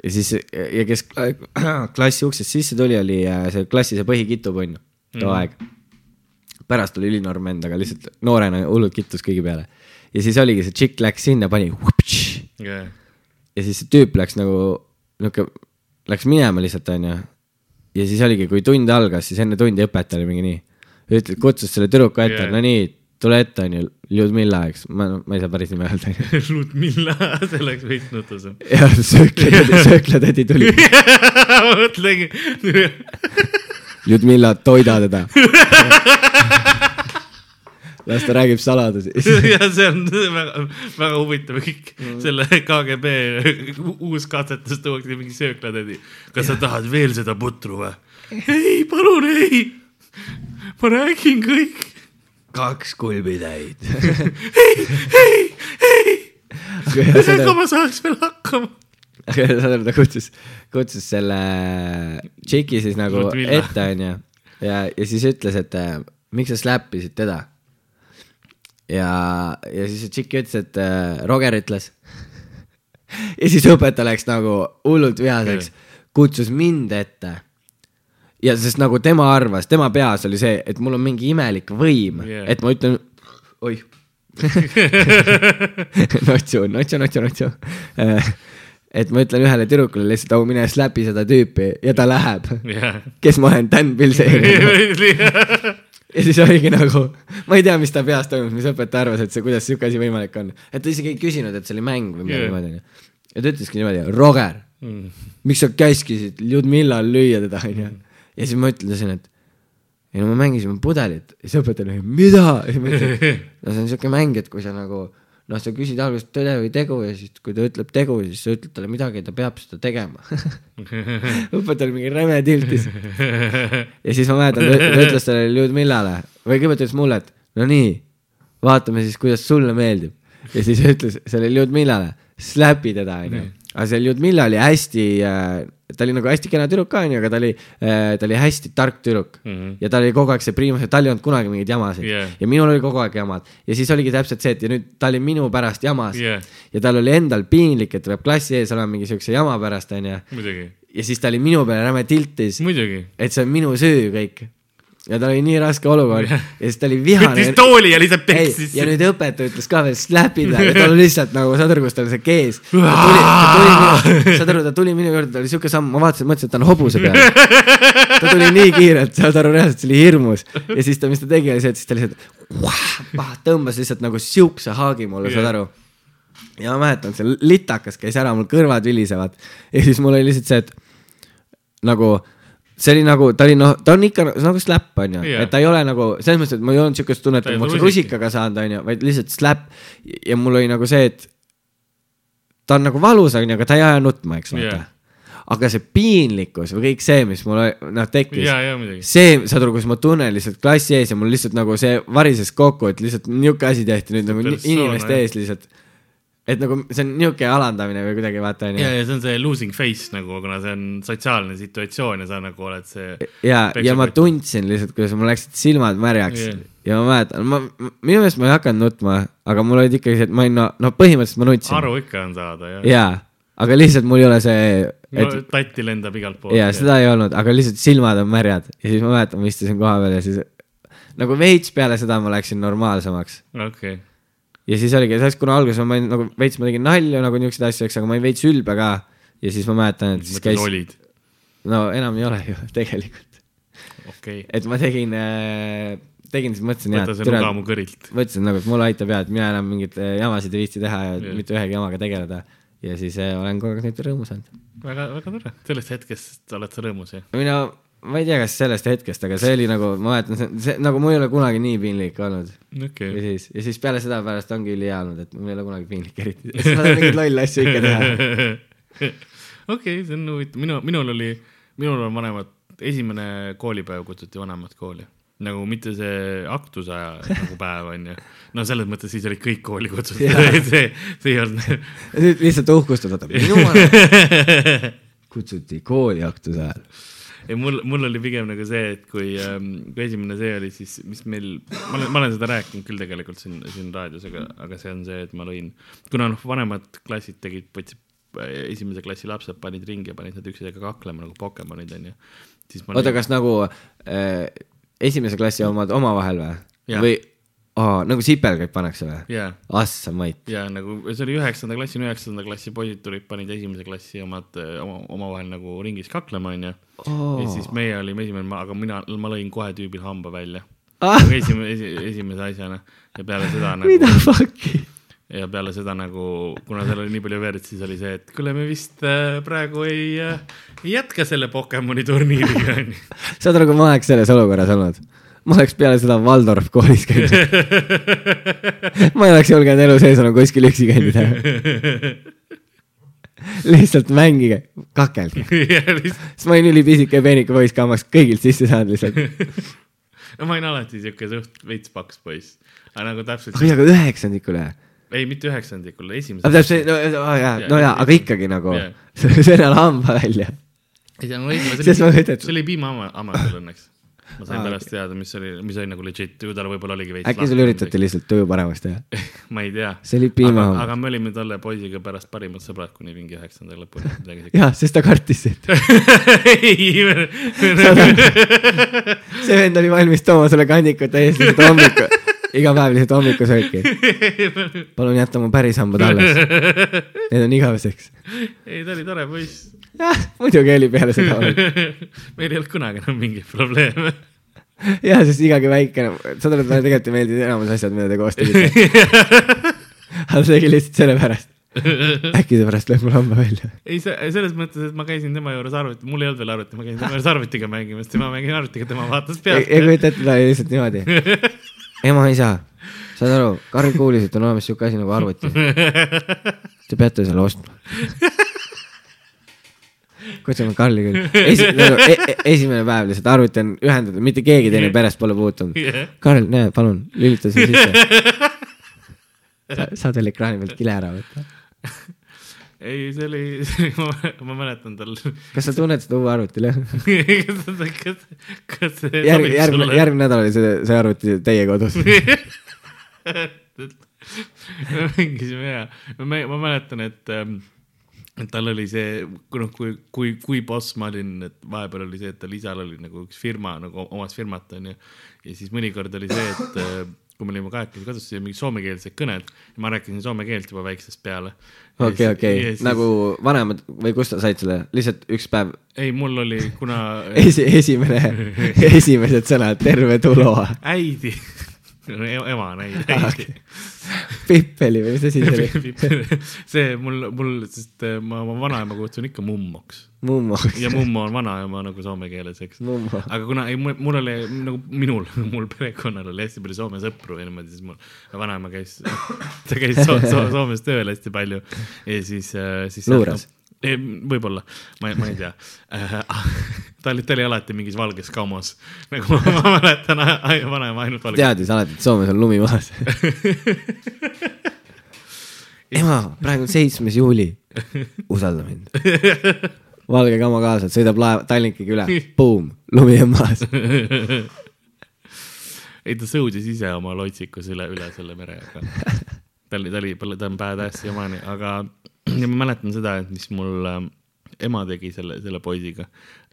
S2: ja siis, ja kes klassi uksest sisse tuli, oli äh, see klassi see põhikitupunn too mm. aeg. pärast oli ülinorm vend, aga lihtsalt noorena hullult kittus kõigi peale. ja siis oligi see tšikk läks sinna, pani
S3: jah,
S2: ja siis see tüüp läks nagu niuke, läks minema lihtsalt onju. ja siis oligi, kui tund algas, siis enne tundi õpetaja oli mingi nii, ütled, kutsus selle tüdruku ette yeah., no nii, tule ette onju, Ljudmilla, eks, ma, ma ei saa päris nime öelda onju.
S3: Ludmilla, see oleks veits nutusem.
S2: ja sööklatädi, sööklatädi tuli,
S3: mõtlegi,
S2: Ljudmilla, toida teda. las ta räägib saladusi.
S3: ja see on väga, väga huvitav kõik selle KGB uus katsetus tuuakse mingi sööklatädi. kas sa tahad veel seda putru või? ei, palun ei. ma räägin kõik.
S2: Kaks kulbitäit.
S3: ega
S2: aga
S3: ma saaks veel hakkama.
S2: saad aru, ta kutsus, kutsus selle tšiki siis nagu
S3: Ludmilla.
S2: ette onju. ja, ja siis ütles, et äh, miks sa släppisid teda. ja, ja siis see tšikk ütles, et äh, Roger ütles. ja siis õpetaja läks nagu hullult vihaseks, kutsus mind ette ja sest nagu tema arvas, tema peas oli see, et mul on mingi imelik võim yeah., et ma ütlen, oih. notsu, notsu, notsu, notsu. et ma ütlen ühele tüdrukule lihtsalt, au mine släpi seda tüüpi ja ta läheb.
S3: jah.
S2: kes ma olen, Dan Pilseri. ja siis oligi nagu, ma ei tea, mis ta peas toimus, mis õpetaja arvas, et see, kuidas siuke asi võimalik on. et ta isegi ei küsinud, et see oli mäng või midagi
S3: Jaa.
S2: niimoodi onju. ja ta ütleski niimoodi, Roger,
S3: Mm.
S2: miks sa käskisid Ljudmillal lüüa teda onju. Ja siis ma ütlesin, et ei no me mängisime pudelit ja siis õpetaja oli, mida? no see on siuke mäng, et kui sa nagu noh, sa küsid alguses tõde või tegu ja siis, kui ta ütleb tegu, siis sa ütled talle midagi ja ta peab seda tegema. õpetaja oli mingi räme tiltis. ja siis ma mäletan, ta ütles sellele Ljudmillale või kõigepealt ütles mulle, et no nii, vaatame siis, kuidas sulle meeldib. ja siis ütles sellele Ljudmillale, släpi teda onju. aga see Ljudmilla oli hästi äh,, ta oli nagu hästi kena tüdruk ka onju, aga ta oli äh,, ta oli hästi tark tüdruk mm. -hmm. ja ta oli kogu aeg see priimus, tal ei olnud kunagi mingeid jamasid
S3: Yeah.
S2: ja minul oli kogu aeg jamad ja siis oligi täpselt see, et ja nüüd ta oli minu pärast jamas
S3: Yeah.
S2: ja tal oli endal piinlik, et ta peab klassi ees olema mingi siukse jama pärast onju ja siis ta oli minu peale räme tiltis, et see on minu süü kõik. Ja tal oli nii raske olukord ja siis ta oli vihane
S3: võttis. tooli ja lihtsalt peksis
S2: ja. nüüd õpetaja ütles ka veel slapida ja tal oli lihtsalt nagu, saad aru, kus tal see kees. saad aru, ta tuli minu juurde, ta oli siuke samm, ma vaatasin, mõtlesin, et ta on hobuse peal. ta tuli nii kiirelt, saad aru, reaalselt see oli hirmus ja siis ta, mis ta tegi, oli see, et siis ta lihtsalt tõmbas lihtsalt nagu siukse haagi mulle, saad aru ja ma mäletan, see litakas käis ära, mul kõrvad vilisevad ja siis mul oli lihtsalt see, et nagu see oli nagu, ta oli noh, ta on ikka nagu slap onju yeah., et ta ei ole nagu selles mõttes, et ma ei olnud siukest tunnet, et ma
S3: ole
S2: oleks
S3: rusik.
S2: rusikaga saanud onju, vaid lihtsalt slap ja mul oli nagu see, et ta on nagu valus onju, aga ta ei aja nutma, eks vaata yeah.. aga see piinlikkus või kõik see, mis mul noh tekkis see, saad aru, kus ma tunnen lihtsalt klassi ees ja mul lihtsalt nagu see varises kokku, et lihtsalt niuke asi tehti nüüd nagu
S3: Persona,
S2: inimeste ees lihtsalt. Et nagu see on niuke alandamine või kuidagi vaata
S3: ja,
S2: onju.
S3: ja see on see losing face nagu, kuna see on sotsiaalne situatsioon ja sa nagu oled see.
S2: ja, ja ma tundsin lihtsalt, kuidas mul läksid silmad märjaks
S3: Jah.
S2: ja ma mäletan, ma, minu meelest ma ei hakanud nutma, aga mul olid ikkagi see, et ma olin, no, no põhimõtteliselt ma nutsin.
S3: aru ikka on saada jah.
S2: jaa, aga lihtsalt mul ei ole see,
S3: no
S2: et
S3: tatti lendab igalt poolt.
S2: ja seda ei olnud, aga lihtsalt silmad on märjad ja siis ma mäletan, ma istusin koha peal ja siis nagu veits peale seda ma läksin normaalsemaks
S3: okei,
S2: ja siis oligi, sellest kuna alguses ma olin nagu veits, ma tegin nalju nagu niisuguseid asju, eks, aga ma olin veits ülbe ka. ja siis ma mäletan, et siis käis,
S3: olid,
S2: no enam ei ole ju tegelikult,
S3: okei okay..
S2: et ma tegin, tegin siis mõtlesin
S3: võta see nuga mu kõrilt.
S2: mõtlesin nagu, et mulle aitab ja et mina enam mingeid äh, jamasid ei viitsi teha ja
S3: Jah.
S2: mitte ühegi jamaga tegeleda. ja siis äh, olen kogu aeg neid rõõmu saanud.
S3: väga, väga tore, sellest hetkest oled sa rõõmus jah?
S2: mina, ma ei tea, kas sellest hetkest, aga see oli nagu, ma mäletan, see, see nagu mul ei ole kunagi nii piinlik olnud. ja
S3: okei,
S2: siis, ja siis peale seda pärast ongi ülihea olnud, et mul ei ole kunagi piinlik eriti. siis ma saan mingeid lolle asju ikka teha.
S3: okei, see on huvitav, minu, minul oli, minul on vanemad, esimene koolipäev kutsuti vanemad kooli nagu mitte see aktuse aja nagu päev onju, no selles mõttes siis olid kõik kooli kutsutud, see, see ei olnud
S2: nüüd lihtsalt uhkustada, minu vanem kutsuti kooli aktuse ajal.
S3: Ei mul, mul oli pigem nagu see, et kui, kui esimene see oli, siis mis meil, ma olen, ma olen seda rääkinud küll tegelikult siin, siin raadios, aga, aga see on see, et ma lõin, kuna noh, vanemad klassid tegid, võtsid esimese klassi lapsed panid ringi ja panid nad üksteisega kaklema nagu Pokemonid onju.
S2: oota, kas nagu äh, esimese klassi omad omavahel või või oh, nagu sipelgaid pannakse või?
S3: jaa,
S2: Assa mait.
S3: ja nagu see oli üheksanda klassi, üheksanda klassi poisid tulid, panid esimese klassi omad eh, oma, omavahel nagu ringis kaklema onju.
S2: Oh.
S3: ja siis meie olime esimene, aga mina, ma lõin kohe tüübil hamba välja
S2: Ah,
S3: nagu esimene esi,, esimese asjana ja peale seda
S2: mida
S3: nagu,
S2: fuck'i?
S3: ja peale seda nagu, kuna seal oli nii palju verd, siis oli see, et kuule, me vist äh, praegu ei äh,, jätka selle Pokemoni turniiriga onju.
S2: saad aru, kui ma oleks selles olukorras olnud? Ma oleks peale seda Waldorf koolis käinud. ma ei oleks julgenud elu sees enam kuskil üksi käinud lihtsalt mängige, kakelge. sest ma olin ülipisike peenike poiss ka, ma oleks kõigilt sisse saanud lihtsalt.
S3: no ma olin alati siuke suht veits paks poiss, aga nagu täpselt,
S2: oi, aga üheksandikule.
S3: ei mitte üheksandikul,
S2: aga
S3: esimesel.
S2: täpselt, no jaa, no jaa, aga ikkagi nagu
S3: Jaa.
S2: sõnal hamba välja.
S3: ei see oli
S2: et-,
S3: see oli piimahammastel õnneks. Ma sain
S2: Aa,
S3: pärast teada, mis oli, mis oli nagu legit, ju tal võib-olla oligi veits.
S2: äkki sul üritati? lihtsalt tuju paremaks teha?
S3: ma ei tea.
S2: see oli
S3: aga,
S2: piimahammas.
S3: aga me olime talle poisiga pärast parimad sõbrad kuni mingi üheksanda lõpuni, midagi siukest.
S2: jah, sest ta kartis sind.
S3: ei,
S2: see vend oli valmis tooma sulle kandikut täiesti lihtsalt hommiku, iga päev lihtsalt hommikusööki. palun jäta mu päris hambad alles. Need on igaveseks.
S3: ei, ta oli tore poiss.
S2: jah, muidugi oli peale seda.
S3: meil ei olnud kunagi enam mingeid probleeme.
S2: jah, sest igagi väike, saad aru, et mulle tegelikult ei meeldi enamus asjad, mida te koos tegite. aga tegi lihtsalt sellepärast. äkki ta pärast lööb mul hamba välja.
S3: ei, selles mõttes, et ma käisin tema juures arvuti, mul ei olnud veel arvuti, ma käisin tema juures arvutiga mängimas, tema mängis arvutiga, tema vaatas
S2: ja
S3: pealt.
S2: kujuta ette, ta oli lihtsalt niimoodi. ema, isa, saad aru, Karl kuulis, et on olemas siuke asi nagu arvuti. Te peate selle ostma. kutsume Karli küll. Esi-, nagu e e esimene päev lihtsalt arvuti on ühendatud, mitte keegi teine perest pole puutunud. Karl, näe, palun, lülita see sisse. saad veel ekraani pealt kile ära võtta.
S3: ei, see oli, ma mäletan tal.
S2: kas sa tunned seda uue arvuti lõhna? järg, järgmine, järgmine nädal oli see, see arvuti teie kodus.
S3: me mängisime ja ma mäletan, et ähm, et tal oli see, noh, kui, kui, kui boss ma olin, et vahepeal oli see, et tal isal oli nagu üks firma nagu omas firmat onju. ja siis mõnikord oli see, et äh, kui me olime kahekesi kodus, siis olid mingid soomekeelsed kõned ja ma rääkisin soome keelt juba väiksest peale.
S2: okei, okei, nagu vanemad või kust sa said selle, lihtsalt üks päev
S3: ei, mul oli, kuna
S2: esi, esimene, esimesed sõnad, terve tulo.
S3: äidi, ema näid,
S2: Ah,
S3: äidi
S2: Pippeli või mis asi see oli?
S3: see mul, mul, sest äh, ma oma vanaema kutsun ikka mummoks
S2: mummo.
S3: ja mummo on vanaema nagu soome keeles, eks. aga kuna ei, mul oli nagu minul, mul perekonnal oli hästi palju Soome sõpru ja niimoodi, siis mul vanaema käis, ta käis so, so, Soomes tööl hästi palju ja siis, siis.
S2: Luuras.
S3: võib-olla, ma, ma ei tea. ta oli, ta oli alati mingis valges kammos, nagu ma, ma mäletan, vanaema ainult valges.
S2: teadis alati, et Soomes on lumi maas. ema, praegu on seitsmes juuli. usalda mind. valge kama kaasas, sõidab laev Tallinkiga üle, buum, lumi on maas.
S3: ei, ta sõudis ise oma lotsikus üle, üle selle mere, aga ta oli, ta oli, ta on badass siiamaani, aga ja ma mäletan seda, et mis mul äh, ema tegi selle, selle poisiga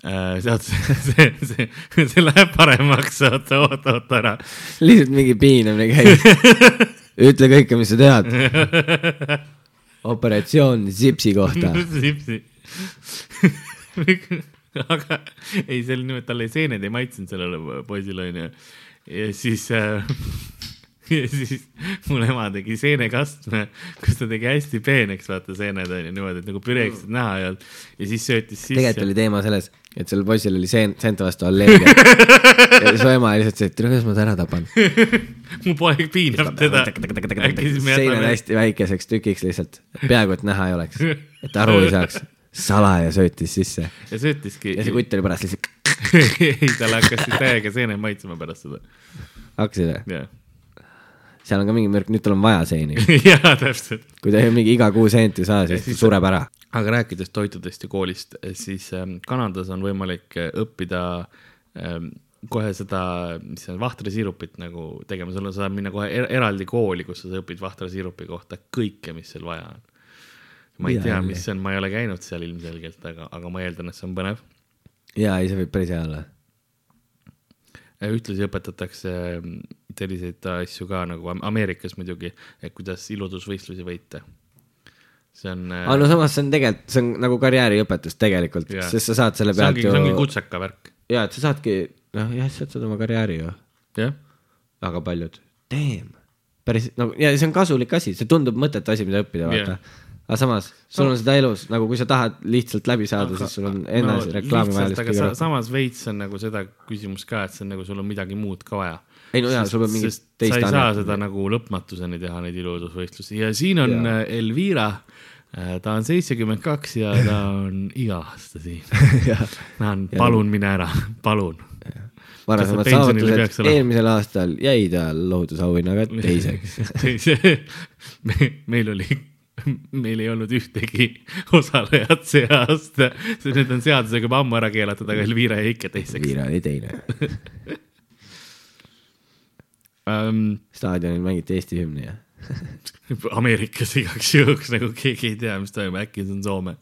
S3: äh,. sealt see, see, see, see läheb paremaks, oota, oota, oota ära.
S2: lihtsalt mingi piinamine käib. ütle kõike, mis sa tead. operatsioon Zipsi kohta.
S3: Sipsi, aga ei, see oli nimelt, talle seened ei maitsenud sellele poisile onju. ja siis äh,, ja siis mul ema tegi seenekastme, kus ta tegi hästi peeneks, vaata seened onju niimoodi, et nagu püreeksid näha ei olnud. ja siis söötis
S2: tegelikult
S3: sisse
S2: oli. teema selles, et sellel poisil oli seen-, seente vastu allergia. ja su ema lihtsalt see, et tere, kuidas ma ta ära tapan.
S3: mu poeg piinab teda.
S2: sein on hästi väikeseks tükiks lihtsalt, peaaegu et näha ei oleks, et aru ei saaks. salaja söötis sisse
S3: ja söötiski.
S2: ja see kutt oli pärast lihtsalt,
S3: ei, tal hakkas täiega seened maitsema pärast seda.
S2: hakkasid või?
S3: jah,
S2: seal on ka mingi mürk, nüüd tal on vaja seeni.
S3: jaa, täpselt.
S2: kui ta mingi iga kuu seenti ei saa, siis ta sureb ära.
S3: aga rääkides toitudest ja koolist, siis ähm, Kanadas on võimalik äh, õppida ähm, kohe seda, mis see on, vahtrasiirupit nagu tegema, sul on, sa saad minna kohe er eraldi kooli, kus sa õpid vahtrasiirupi kohta kõike, mis seal vaja on. ma ei
S2: Mida
S3: tea, mis see on, ma ei ole käinud seal ilmselgelt, aga, aga ma eeldan, et see on põnev.
S2: jaa, ei see võib päris hea olla.
S3: ühtlasi õpetatakse ähm, selliseid asju ka nagu Am- Ameerikas muidugi, et kuidas iludusvõistlusi võita. see on äh,
S2: aga no samas see on tegelikult, see on nagu karjääriõpetus tegelikult, sest sa saad selle pealt ju
S3: see ongi kutseka värk,
S2: jaa, et sa saadki, noh jah, sa saad oma karjääri ju,
S3: jah
S2: väga paljud. Damn, päris nagu ja see on kasulik asi, see tundub mõttetu asi, mida õppida, vaata
S3: Jah.
S2: Aga samas, sul on seda elus nagu, kui sa tahad lihtsalt läbi saada, siis sul on enne no, reklaami vaja
S3: aga sa, samas veits on nagu seda küsimust ka, et see on nagu sul on midagi muud ka vaja.
S2: ei no jaa, sul peab mingit
S3: sest sa
S2: teist
S3: ei saa seda nagu lõpmatuseni teha, neid iludusvõistlusi ja siin on ja. Elvira. ta on seitsekümmend kaks ja ta on iga aasta siin. ma olen, palun mine ära, palun.
S2: varasemad saavutused, eelmisel aastal jäi ta lohutusauhinnaga teiseks.
S3: me, meil oli, meil ei olnud ühtegi osalejat see aasta, sest need on seadusega juba ammu ära keelatud, aga Elvira jäi ikka teiseks.
S2: Viira oli teine.
S3: Um,
S2: staadionil mängiti Eesti hümni ja
S3: Ameerikas igaks juhuks nagu keegi ei tea, mis toimub, äkki see on Soome.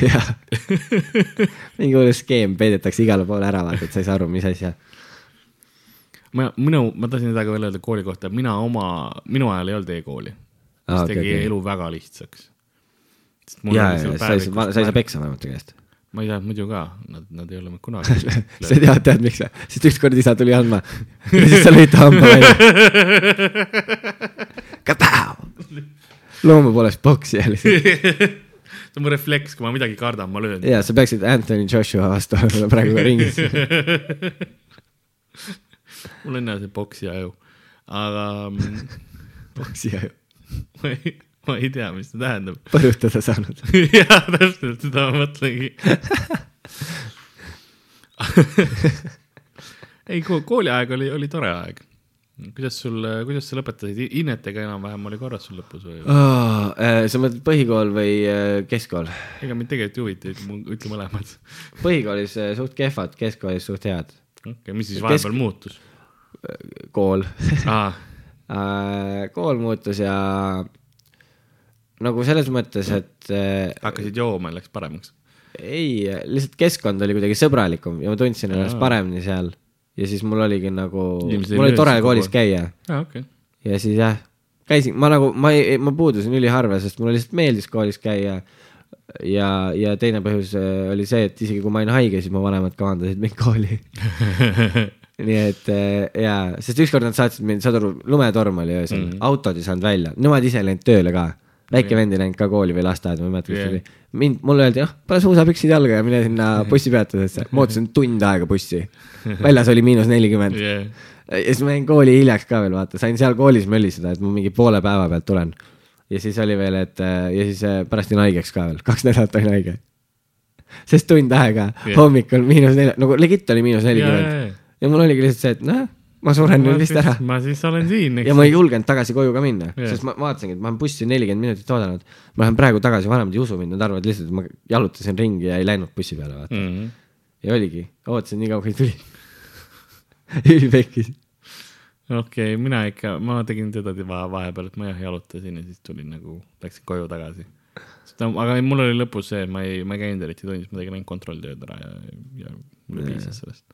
S2: jah, mingi hull skeem peidetakse igale poole ära, vaata, et sa ei saa aru, mis asja.
S3: ma, minu, ma tahtsin seda ka veel öelda kooli kohta, mina oma, minu ajal ei olnud e-kooli, mis ah, tegi
S2: okei.
S3: okay, elu väga lihtsaks.
S2: ja, ja, sa ei saa, sa ei saa peksa vanemate käest.
S3: ma ei teadnud muidu ka, nad, nad ei ole mind kunagi
S2: sa tead, tead miks või? sest ükskord isa tuli andma ja siis sa lõid ta hamba välja. loomu poolest poksija lihtsalt.
S3: see on mu refleks, kui ma midagi kardan, ma löön.
S2: ja sa peaksid Anthony Joshua vastu olema praegu ringis.
S3: mul on jah see poksija aju, aga mm,
S2: poksija ju,
S3: ma ei, ma ei tea, mis see tähendab.
S2: põrutada saanud.
S3: jah, täpselt seda ma mõtlengi. ei, kooliaeg oli, oli tore aeg. kuidas sul, kuidas sa lõpetasid, hinnetega enam-vähem oli korras sul lõpus või?
S2: äh, sa mõtled põhikool või äh, keskkool?
S3: ega mind tegelikult ei huvita, ütle mõlemad.
S2: põhikoolis äh, suht kehvad, keskkoolis suht head.
S3: okei okay,, mis siis
S2: Kesk-
S3: vahepeal muutus
S2: kool
S3: ah,?
S2: Äh, kool muutus ja nagu selles mõttes, et äh,
S3: hakkasid jooma ja läks paremaks?
S2: ei, lihtsalt keskkond oli kuidagi sõbralikum ja ma tundsin ennast paremini seal. ja siis mul oligi nagu, mul oli tore koolis käia
S3: okei.
S2: ja siis jah, käisin, ma nagu, ma ei, ma puudusin üliharva, sest mulle lihtsalt meeldis koolis käia. ja, ja teine põhjus äh, oli see, et isegi kui ma olin haige, siis mu vanemad kavandasid mind kooli. nii et äh, jaa, sest ükskord nad saatsid mind, saad aru, lumetorm oli öösel mm. -hmm. autod ei saanud välja, nemad ise ei läinud tööle ka. väike vend ei läinud ka kooli või lasteaeda, ma ei mäleta,
S3: Yeah.
S2: see oli. mind, mulle öeldi, jah, pane suusapüksid jalga ja mine sinna bussipeatusesse. ma ootasin tund aega bussi. väljas oli miinus nelikümmend.
S3: Yeah.
S2: ja siis ma jäin kooli hiljaks ka veel, vaata, sain seal koolis mölliseda, et ma mingi poole päeva pealt tulen. ja siis oli veel, et äh, ja siis äh, pärast jäin haigeks ka veel, kaks nädalat olin haige. sest tund aega yeah. hommikul miinus nelja, nagu legit oli miinus nelikümmend. Ja mul oligi lihtsalt see, et noh, ma suren nüüd vist ära.
S3: ma siis olen siin,
S2: ja ma ei julgenud tagasi koju ka minna yeah., sest ma vaatasingi, et ma olen bussi nelikümmend minutit oodanud. ma lähen praegu tagasi, vanemad ei usu mind, nad arvavad lihtsalt, et ma jalutasin ringi ja ei läinud bussi peale, vaata.
S3: mm. -hmm.
S2: ja oligi, ootasin nii kaua, kuni tuli. ülipekkis.
S3: okei okay,, mina ikka, ma tegin seda va- vahepeal, et ma jah jalutasin ja siis tulin nagu, läksin koju tagasi. aga mul oli lõpus see, ma ei, ma ei käinud eriti tunnis, ma tegin ainult kontrolltööd ära ja, ja mulle piisas sellest.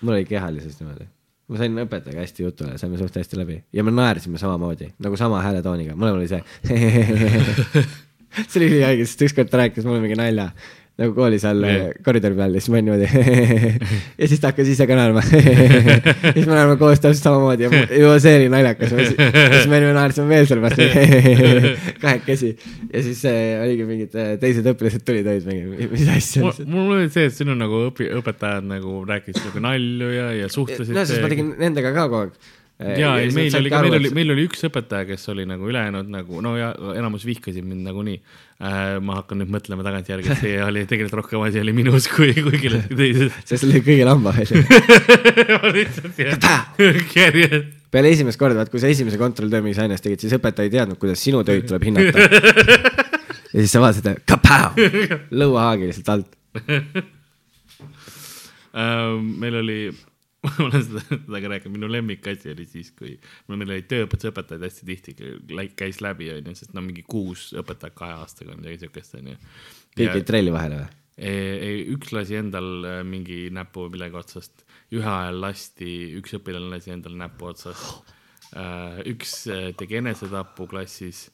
S2: Mul oli kehalises niimoodi. ma sain õpetajaga hästi jutule, saime suht hästi läbi ja me naersime samamoodi nagu sama hääletooniga, mõlemal oli see. see oli ülihaige, sest ükskord ta rääkis mulle mingi nalja nagu koolis all
S3: Jah.
S2: koridori peal ja siis ma olin niimoodi ja siis ta hakkas ise ka naerma. Siis me naerme koos täpselt samamoodi ja juba see oli naljakas. Ja siis siis me naersime veel selle pealt kahekesi. Ja siis äh, oligi mingid äh, teised õpilased tulid olid mingi mis asja
S3: mul oli see, et sinu nagu õpi-, õpetajad nagu rääkisid nagu nalju ja, ja suhtlesid.
S2: no sest ma tegin nendega ka kogu aeg
S3: ja, ei meil oli ka, meil oli, meil oli üks õpetaja, kes oli nagu ülejäänud nagu no ja enamus vihkasid mind nagunii äh,. ma hakkan nüüd mõtlema tagantjärgi, et see oli tegelikult rohkem asi oli minus kui, kui kellelgi teises.
S2: sest see oli
S3: jah, järjest.
S2: peale esimest korda, vaat kui sa esimese kontrolltöö mingis aines tegid, siis õpetaja ei teadnud, kuidas sinu töid tuleb hinnata. ja siis sa vaatasid, kapau, lõuahaagi lihtsalt alt.
S3: Äh, meil oli, ma olen seda, seda ka rääkinud, minu lemmikasi oli siis, kui no meil olid tööõpetuse õpetajad hästi tihti kä- käis läbi, onju, sest no mingi kuus õpetajat kahe aastaga või midagi siukest, onju.
S2: kõik jäid trelli vahele või?
S3: ei, üks lasi endal äh, mingi näpu millegi otsast, ühe ajal lasti, üks õpilane lasi endal näpu otsast. üks äh, tegi enesetapu klassis.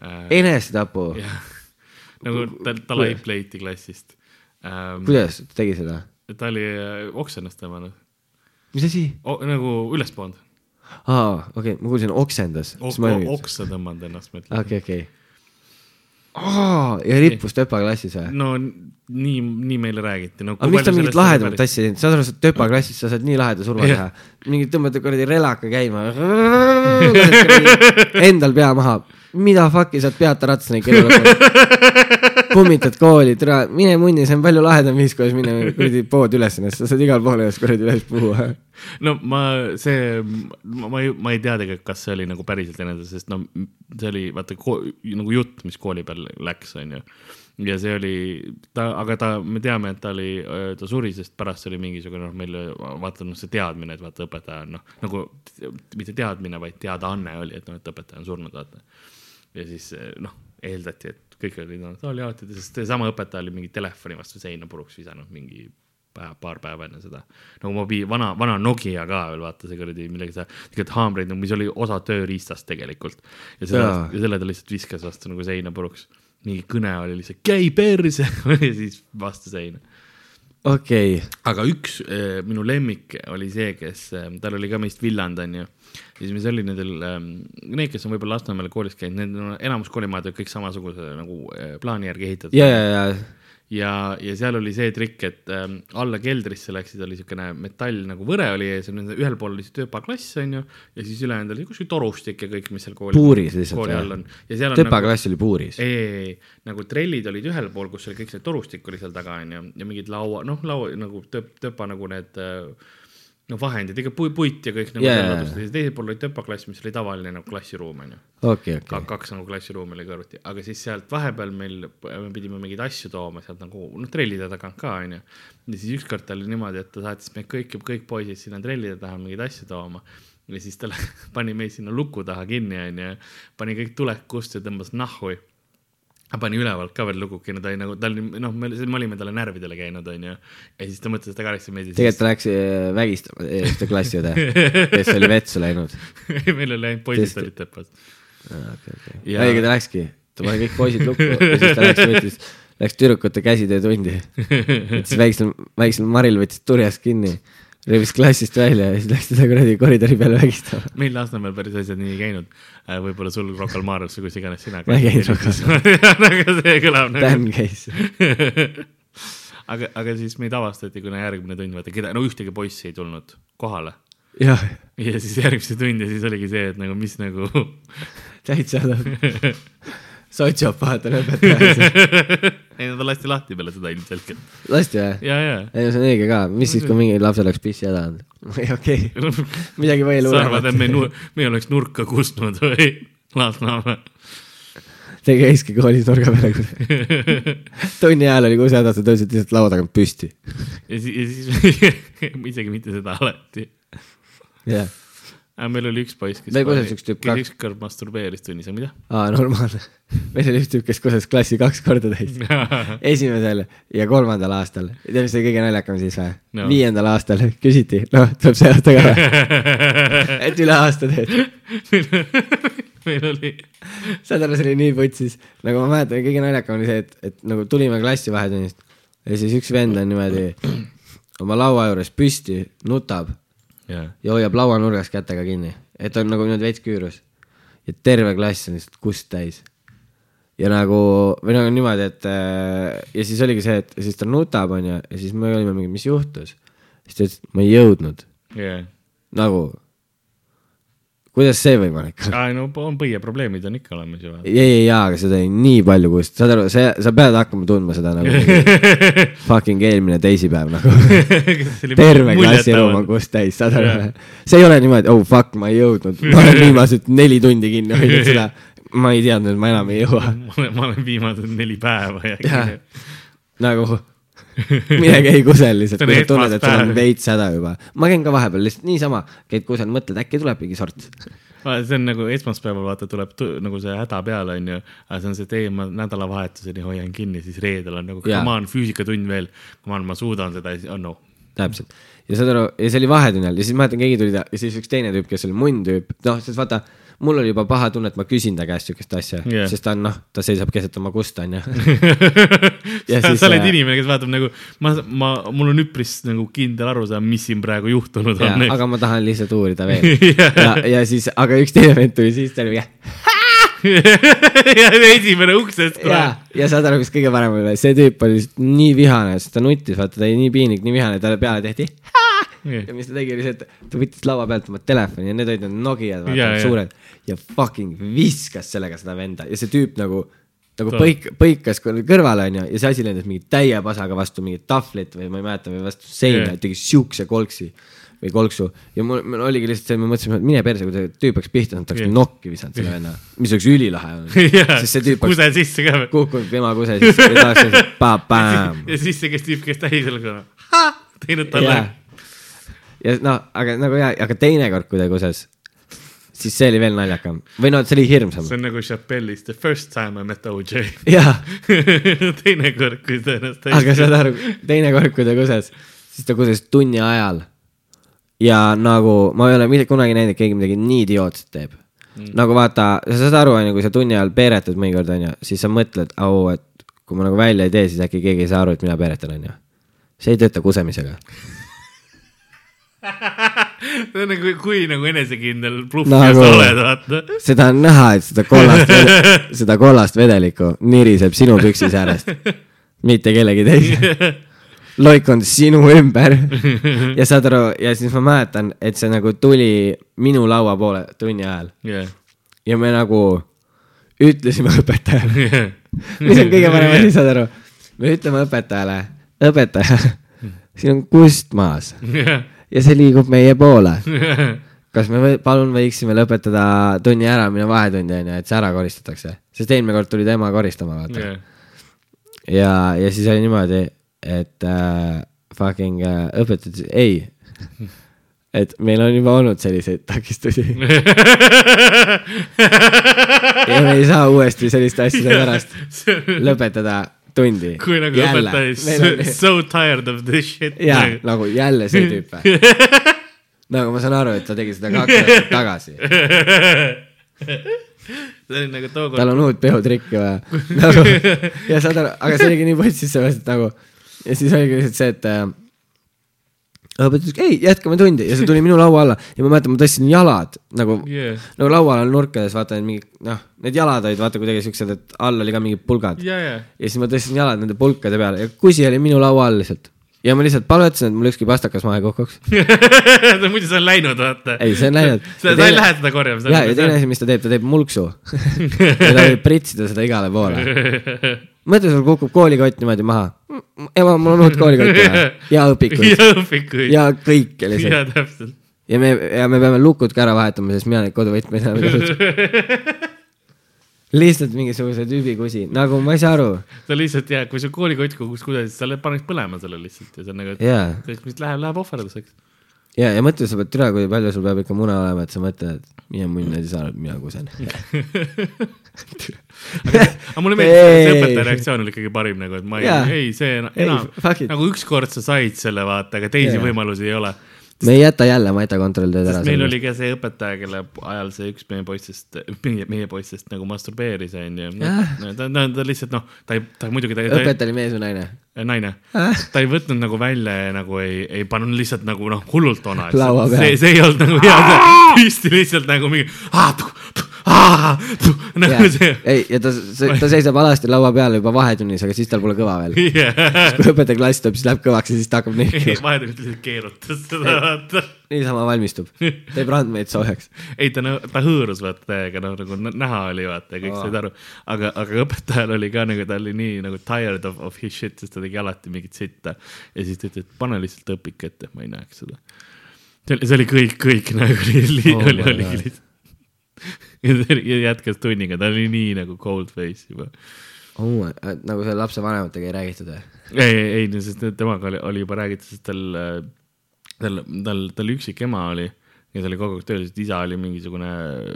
S2: enesetapu,
S3: nagu ta, ta laip leiti klassist.
S2: kuidas ta tegi seda?
S3: ta oli äh, oksennast tõmmanud,
S2: mis asi?
S3: nagu üles pannud,
S2: aa, okei okay,, ma kuulsin oksendas.
S3: oksa tõmmanud ennast, ma ütlen.
S2: okei, okei. aa, ja rippus Töpa klassis või?
S3: no nii, nii meile räägiti no,.
S2: aga miks ta mingit lahedamat asja ei teinud, saad aru, sa oled Töpa klassis, sa saad nii laheda surma teha. mingi tõmbad kuradi relaka käima. Endal pea maha, mida fuck'i sa oled peata ratas neid kella lõpus. kummitad kooli, tere, mine munni, see on palju lahedam viis, kuidas minna kuradi pood üles sa saad igal pool ennast kuradi üles puhua.
S3: no ma, see, ma ei, ma ei tea tegelikult, kas see oli nagu päriselt eneses, sest no see oli vaata nagu jutt, mis kooli peal läks, onju. ja see oli ta, aga ta, me teame, et ta oli, ta suri, sest pärast oli mingisugune noh, meil vaata noh, see teadmine, et vaata õpetaja on noh, nagu mitte teadmine, vaid teadaanne oli, et noh, et õpetaja on surnud, vaata. Ja siis noh, eeldati, et kõik olid noh, oli alati, sest seesama õpetaja oli mingi telefoni vastu seina puruks visanud mingi päev, paar päeva enne seda. nagu mobiil, vana, vana Nokia ka veel vaata see kuradi millega sa tegid haamreid, mis oli osa tööriistast tegelikult. ja selle ja selle ta lihtsalt viskas vastu nagu seina puruks. mingi kõne oli lihtsalt käi perse ja siis vastu seina.
S2: Okei okay.,
S3: aga üks äh, minu lemmik oli see, kes äh,, tal oli ka meist villand, onju. siis mis oli nendel ähm,, need, kes on võib-olla Lasnamäel koolis käinud, need on enamus koolimajad olid kõik samasuguse nagu äh, plaani järgi ehitatud
S2: ja, ja, ja
S3: ja, ja seal oli see trikk, et ähm, alla keldrisse läksid, oli niisugune metall nagu võre oli ees ühel pool oli see tööpaklass onju ja siis ülejäänud oli kuskil torustik ja kõik, mis seal kooli,
S2: Puuris lihtsalt
S3: kooli all on. on
S2: Töpa
S3: nagu,
S2: oli puuris.
S3: ei, ei, ei, nagu trellid olid ühel pool, kus oli kõik see torustik oli seal taga onju ja mingid laua, noh, laua nagu töp-, töpa nagu need äh, no vahendid, ikka pui- puit ja kõik nagu ladustada ja teisel pool oli töpaklass, mis oli tavaline nagu klassiruum onju
S2: okei,
S3: ka
S2: okei.
S3: kaks nagu klassiruumi oli kõrvuti, aga siis sealt vahepeal meil, me pidime mingeid asju tooma sealt nagu noh, trellide tagant ka onju. ja siis ükskord oli niimoodi, et ta saatis meid kõik, kõik poisid sinna trellide taha mingeid asju tooma. ja siis ta pani meid sinna luku taha kinni onju, pani kõik tuled kust ja tõmbas nahhu. Pani ülevalt ka veel lukuki, no ta oli nagu, ta oli noh, me me olime talle närvidele käinud onju. ja siis ta mõtles, et ta karistab meid ja
S2: tegelikult ta läks äh, vägistama äh, ühte klassiõde, kes oli vetsu läinud.
S3: meil oli ainult poisid
S2: Tõesti.
S3: olid tepas.
S2: okei, okei.
S3: Ja-
S2: õige, ta läkski, ta pani kõik poisid lukku ja siis ta läks, võttis, läks tüdrukute käsitöötundi. võttis väiksel, väiksel Maril võttis turjast kinni, röövis klassist välja ja siis läks teda kuradi koridori peale vägistama.
S3: meil Lasnamäel päris asjad nii ei käinud. võib-olla sul Rocca al Mares või kus iganes sina.
S2: Ma ei käinud Rocca al
S3: aga see kõlab nagu.
S2: Dan käis.
S3: aga, aga siis meid avastati, kuna järgmine tund, vaata keda, no ühtegi poissi ei tulnud kohale. ja siis järgmine tund ja siis oligi see, et nagu mis nagu
S2: täitsa sotsiopaat on õpetaja.
S3: Ei ta lasti lahti peale seda ilmselgelt.
S2: lasti või? ei no see on õige ka, mis siis, kui mingi lapsel oleks pissi häda olnud? okei, midagi veel
S3: sa arvad, et me
S2: hullemat.
S3: me oleks nurka kustnud või? Lasnamäe.
S2: Te käiski koolis nurga peale kuidagi. tunni ajal oli kusehäda, sa tõusid lihtsalt laua tagant püsti.
S3: ja siis, ja siis isegi mitte seda alati.
S2: jah,
S3: meil oli üks poiss, kes
S2: Meil kuses üks tüüp ka-
S3: ükskord masturbeeris tunnis, aga mida?
S2: aa normaalne. meil oli üks tüüp, kes kuses klassi kaks korda täis. esimesel ja kolmandal aastal. tead, mis oli kõige naljakam siis või
S3: No.
S2: no.? viiendal aastal küsiti, noh, tuleb see aasta ka või? et üle aasta teed.
S3: meil oli,
S2: saad aru, see oli nii putsis, nagu ma mäletan, kõige naljakam oli see, et, et nagu tulime klassi vahetunnist ja siis üks vend on niimoodi oma laua juures püsti, nutab
S3: jah,
S2: ja hoiab lauanurgas kätega kinni, et on nagu niimoodi veits küürus. ja terve klass on lihtsalt kust täis. ja nagu, või nagu niimoodi, et äh, ja siis oligi see, et siis ta nutab, onju, ja siis me olime mingi, mis juhtus. siis ta ütles, et ma ei jõudnud,
S3: jah.
S2: nagu, kuidas see võimalik on?
S3: aa, no on põhiprobleemid on ikka olemas ju.
S2: ei, ei, jaa, aga seda oli nii palju kust, saad aru, see, sa pead hakkama tundma seda nagu fucking eelmine teisipäev nagu. terve klassi ruum on kust täis, saad aru see ei ole niimoodi, oh fuck, ma ei jõudnud, ma olen viimased neli tundi kinni hoidnud seda. ma ei teadnud, et ma enam ei jõua.
S3: ma olen viimased neli päeva ja
S2: jah, nagu midagi ei kusel lihtsalt, kui sa tunned, et sul on veits häda juba. ma käin ka vahepeal lihtsalt niisama, käid kusel, mõtled, äkki tuleb mingi sort.
S3: see on nagu esmaspäeval vaata tuleb tu- nagu see häda peale onju, aga see on see, et ei ma nädalavahetuseni hoian kinni, siis reedel on nagu come on füüsikatund veel, come on, ma suudan seda siis oh no.
S2: täpselt. ja saad aru, ja see oli vahetünni all ja siis ma mäletan, keegi tuli ta ja siis üks teine tüüp, kes oli munn tüüp, noh, sest vaata, mul oli juba paha tunne, et ma küsin ta käest siukest asja yeah., sest ta on noh, ta seisab keset oma kust, onju.
S3: sa,
S2: siis,
S3: sa oled inimene, kes vaatab nagu, ma, ma, mul on üpris nagu kindel arusaam, mis siin praegu juhtunud
S2: ja,
S3: on.
S2: aga ma tahan lihtsalt uurida veel ja, ja siis, aga üks teine vend tuli siis, ta oli
S3: ja esimene uksest
S2: ja, ja saad aru, mis kõige parem oli, see tüüp oli nii vihane, sest ta nuttis, vaata, ta oli nii piinlik, nii vihane, talle peale tehti. Ja mis ta tegi, oli see, et ta võttis laua pealt oma telefoni ja need olid need Nokiad, vaata
S3: ja.
S2: suured ja fucking viskas sellega seda venda ja see tüüp nagu, nagu
S3: Ta-
S2: põik, põikas kõr- kõrvale onju ja see asi lendas mingi täie pasaga vastu mingit tahvlit või ma ei mäleta, või vastu seina yeah., tegi siukse kolksi või kolksu ja mul, mul oligi lihtsalt see, me mõtlesime, et mine perse, kui see tüüp oleks pihta saanud, ta oleks yeah. nokki visanud selle venna, mis oleks ülilahe olnud sest see tüüp oleks
S3: kuse sisse ka.
S2: kukkunud tema kuse sisse ja ta oleks lihtsalt pa-pam.
S3: ja siis see, kes tüüp, kes täis oli, teinud talle
S2: ja, ja noh, aga nagu ja, aga teinekord, kui ta kuses, siis see oli veel naljakam või noh, see oli hirmsam
S3: see. on nagu Chappelle'is The first time I met OJ.
S2: jah,
S3: teinekord, kui ta ennast
S2: aga saad aru, teinekord, kui ta kuses, siis ta kuses tunni ajal. ja nagu ma ei ole mitte kunagi näinud, et keegi midagi nii idiootset teeb mm.. nagu vaata, sa saad aru, onju, kui sa tunni ajal peeretad mõnikord, onju, siis sa mõtled, au, et kui ma nagu välja ei tee, siis äkki keegi ei saa aru, et mina peeretan, onju. see ei tööta kusemisega.
S3: see on nagu, kui nagu enesekindel bluff
S2: Nagu-
S3: sa oled, vaata.
S2: seda on näha, et seda kollast, seda kollast vedelikku niriseb sinu püksisäärest, mitte kellegi teise. loik on sinu ümber ja saad aru, ja siis ma mäletan, et see nagu tuli minu laua poole tunni ajal
S3: jah,
S2: ja me nagu ütlesime õpetajale, mis on kõige parem asi, saad aru, me ütleme õpetajale, õpetaja, siin on kust maas?
S3: Jah,
S2: ja see liigub meie poole. Kas me või, palun võiksime lõpetada tunni ära, mine vahetundi onju, et see ära koristatakse, sest eelmine kord tuli tema koristama, vaata.
S3: jah,
S2: ja, ja siis oli niimoodi, et äh, fucking äh, õpetaja ütles ei. et meil on juba olnud selliseid takistusi. Ja me ei saa uuesti selliste asjade pärast lõpetada tundi.
S3: kui nagu õpetaja is so tired of this shit.
S2: ja nagu jälle see tüüp või? nagu ma saan aru, et ta tegi seda kaks aastat tagasi,
S3: see oli nagu tookord
S2: tal on uut peotrikki vaja nagu. ja saad aru, aga see oligi nii putsis sellest nagu ja siis oligi lihtsalt see, et äh, õpetaja ütles, ei, jätkame tundi ja see tuli minu laua alla ja ma mäletan, ma tõstsin jalad nagu
S3: yeah..
S2: nagu laual on nurkades, vaata need mingid, noh, need jalad olid vaata kuidagi siuksed, et all oli ka mingid pulgad
S3: ja, ja,
S2: ja siis ma tõstsin jalad nende pulkade peale ja kusi oli minu laua all lihtsalt. ja ma lihtsalt palvetasin, et mul ükski pastakas maha ei kukuks.
S3: muidu see on läinud, vaata.
S2: ei, see on läinud.
S3: sa ei lähe seda korjama.
S2: ja, ja teine asi, mis ta teeb, ta teeb mulksu. ja ta võib pritsida seda igale poole. mõtle, sul kukub koolikott niimoodi maha. ema, mul on uut koolikott vaja ja õpikuid
S3: ja õpikuid.
S2: ja kõike
S3: ja
S2: lihtsalt.
S3: täpselt.
S2: ja me, ja me peame lukud ka ära vahetama, sest mina neid koduvõtmeid enam ei kasuta. lihtsalt mingisuguse tüübi kusi, nagu ma ei saa aru.
S3: sa lihtsalt jääd, kui su koolikott kukuks kuidagi, siis sa paneks põlema selle lihtsalt ja see on nagu, et kõik, mis läheb, läheb ohverduseks.
S2: ja, ja mõtle, sa pead türa, kui palju sul peab ikka muna olema, et sa mõtled, et mine munn, ei saanud, mina kusen.
S3: aga mulle meeldis, see
S2: Ei.
S3: õpetaja reaktsioon oli ikkagi parim nagu, et ma ei
S2: Jaa.,
S3: ei see enam,
S2: it.
S3: nagu ükskord sa said selle vaata, aga teisi
S2: Jaa.
S3: võimalusi ei ole.
S2: me ei jäta jälle Maita kontrolltööd ära.
S3: meil oli ka see õpetaja, kelle ajal see üks meie poistest, meie, meie poistest nagu masturbeeris, onju. Ta, ta, ta lihtsalt noh, ta ei, ta muidugi ta, ta,
S2: õpetaja oli mees või naine?
S3: naine, ta ei võtnud nagu välja ja nagu ei, ei pannud lihtsalt nagu noh, hullult ona. See, see ei olnud nagu hea, püsti lihtsalt nagu mingi. Nagu see.
S2: ei, ja ta, ta seisab alasti laua peal juba vahetunnis, aga siis tal pole kõva veel. kui õpetaja klass tuleb, siis läheb kõvaks ja siis ta hakkab nii,
S3: vahetult lihtsalt keerutas seda, vaata.
S2: niisama valmistub. teeb randmeid soojaks.
S3: ei, ta, ta hõõrus vaata täiega, noh nagu nä- näha oli vaata ja kõik
S2: Aa.
S3: said aru. aga, aga õpetajal oli ka nagu, ta oli nii nagu tired of, of his shit, sest ta tegi alati mingit sitta. ja siis ta ütles, et pane lihtsalt õpik ette, ma ei näeks seda. see oli, oli kõik, kõik nagu oli,
S2: Oh
S3: oli, oligi
S2: God.
S3: lihtsalt. Ja jätkas tunniga, ta oli nii nagu cold face juba.
S2: oh,. nagu selle lapse vanematega ei räägitud või?
S3: ei, ei, ei, sest temaga oli, oli juba räägitud, sest tal, tal, tal, tal üksik ema oli ja ta oli kogu aeg tööl, sest isa oli mingisugune,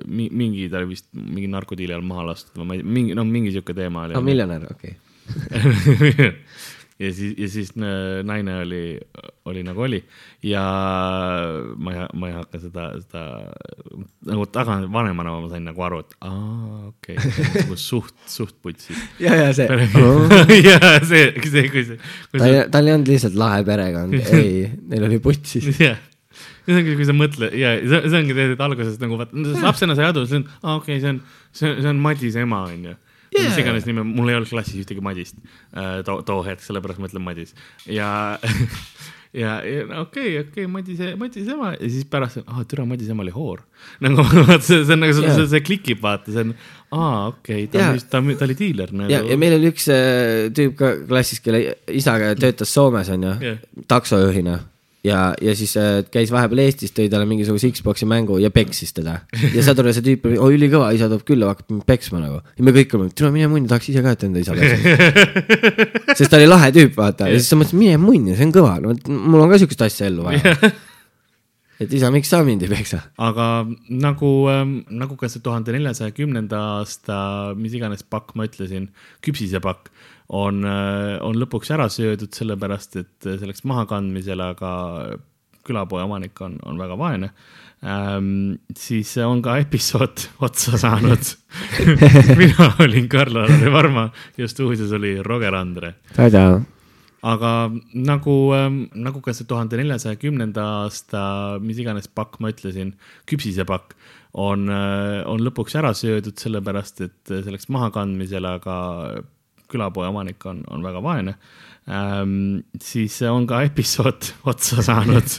S3: mingi, ta oli vist mingi narkodiili all maha lastud või ma ei, mingi, no mingi sihuke teema oli
S2: aa, miljonär, okei okay.
S3: ja siis, ja siis äh, naine oli, oli nagu oli ja ma ei, ma ei hakka seda, seda nagu taga, vanemana ma sain nagu aru, et aa, okei okay,, nagu suht, suht putsis.
S2: ja, ja see
S3: ja see, see, kui see,
S2: tal ei, tal ei olnud lihtsalt lahe perekond, ei, neil oli putsis.
S3: jah, see ongi, kui sa mõtled ja see, see ongi tegelikult alguses nagu vaata, lapsena sa ei adu, see on, aa okei okay,, see on, see on, see on Madise ema onju. Mis
S2: Jaa.
S3: iganes nime, mul ei olnud klassis ühtegi Madist äh, too, too hetk, sellepärast ma ütlen Madis ja ja, ja okei, okei, Madise, Madise ema ja siis pärast, ah türa, Madise ema oli hoor. nagu see, see on nagu
S2: Jaa.
S3: see, see klikib, vaata, see on, aa okei okay,, ta on, ta, ta oli diiler nagu.
S2: ja, ja meil oli üks äh, tüüp ka klassis, kelle isaga töötas Soomes, onju
S3: Jah.
S2: taksojuhina ja, ja siis äh, käis vahepeal Eestis, tõi talle mingisuguse Xbox'i mängu ja peksis teda. ja saad aru, see tüüp oli, oi ülikõva, isa tuleb külla, hakkab mind peksma nagu. ja me kõik olime, tule mine munni, tahaks ise ka, et enda isa peksaks. sest ta oli lahe tüüp, vaata, ja siis sa mõtlesid, mine munni, see on kõva, no mul on ka siukest asja ellu vaja. et isa, miks sa mind ei peksa?
S3: aga nagu ähm,, nagu ka see tuhande neljasaja kümnenda aasta, mis iganes pakk ma ütlesin, küpsisepakk on, on lõpuks ära söödud, sellepärast et selleks mahakandmisele aga külapoe omanik on, on väga vaene ähm,. siis on ka episood otsa saanud. mina olin Karl-Alari Varma ja stuudios oli Roger Andre aga nagu, nagu ka see tuhande neljasaja kümnenda aasta, mis iganes pakk ma ütlesin, küpsisepakk on, on lõpuks ära söödud, sellepärast et selleks mahakandmisele aga külapoe omanik on, on väga vaene ähm,. siis on ka episood otsa saanud.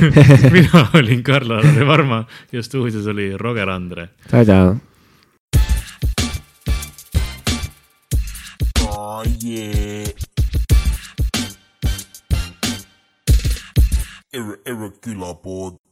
S3: mina olin Karl-Alari Varma ja stuudios oli Roger Andre.
S2: tada.
S1: Oh yeah. Irre- Irregular board.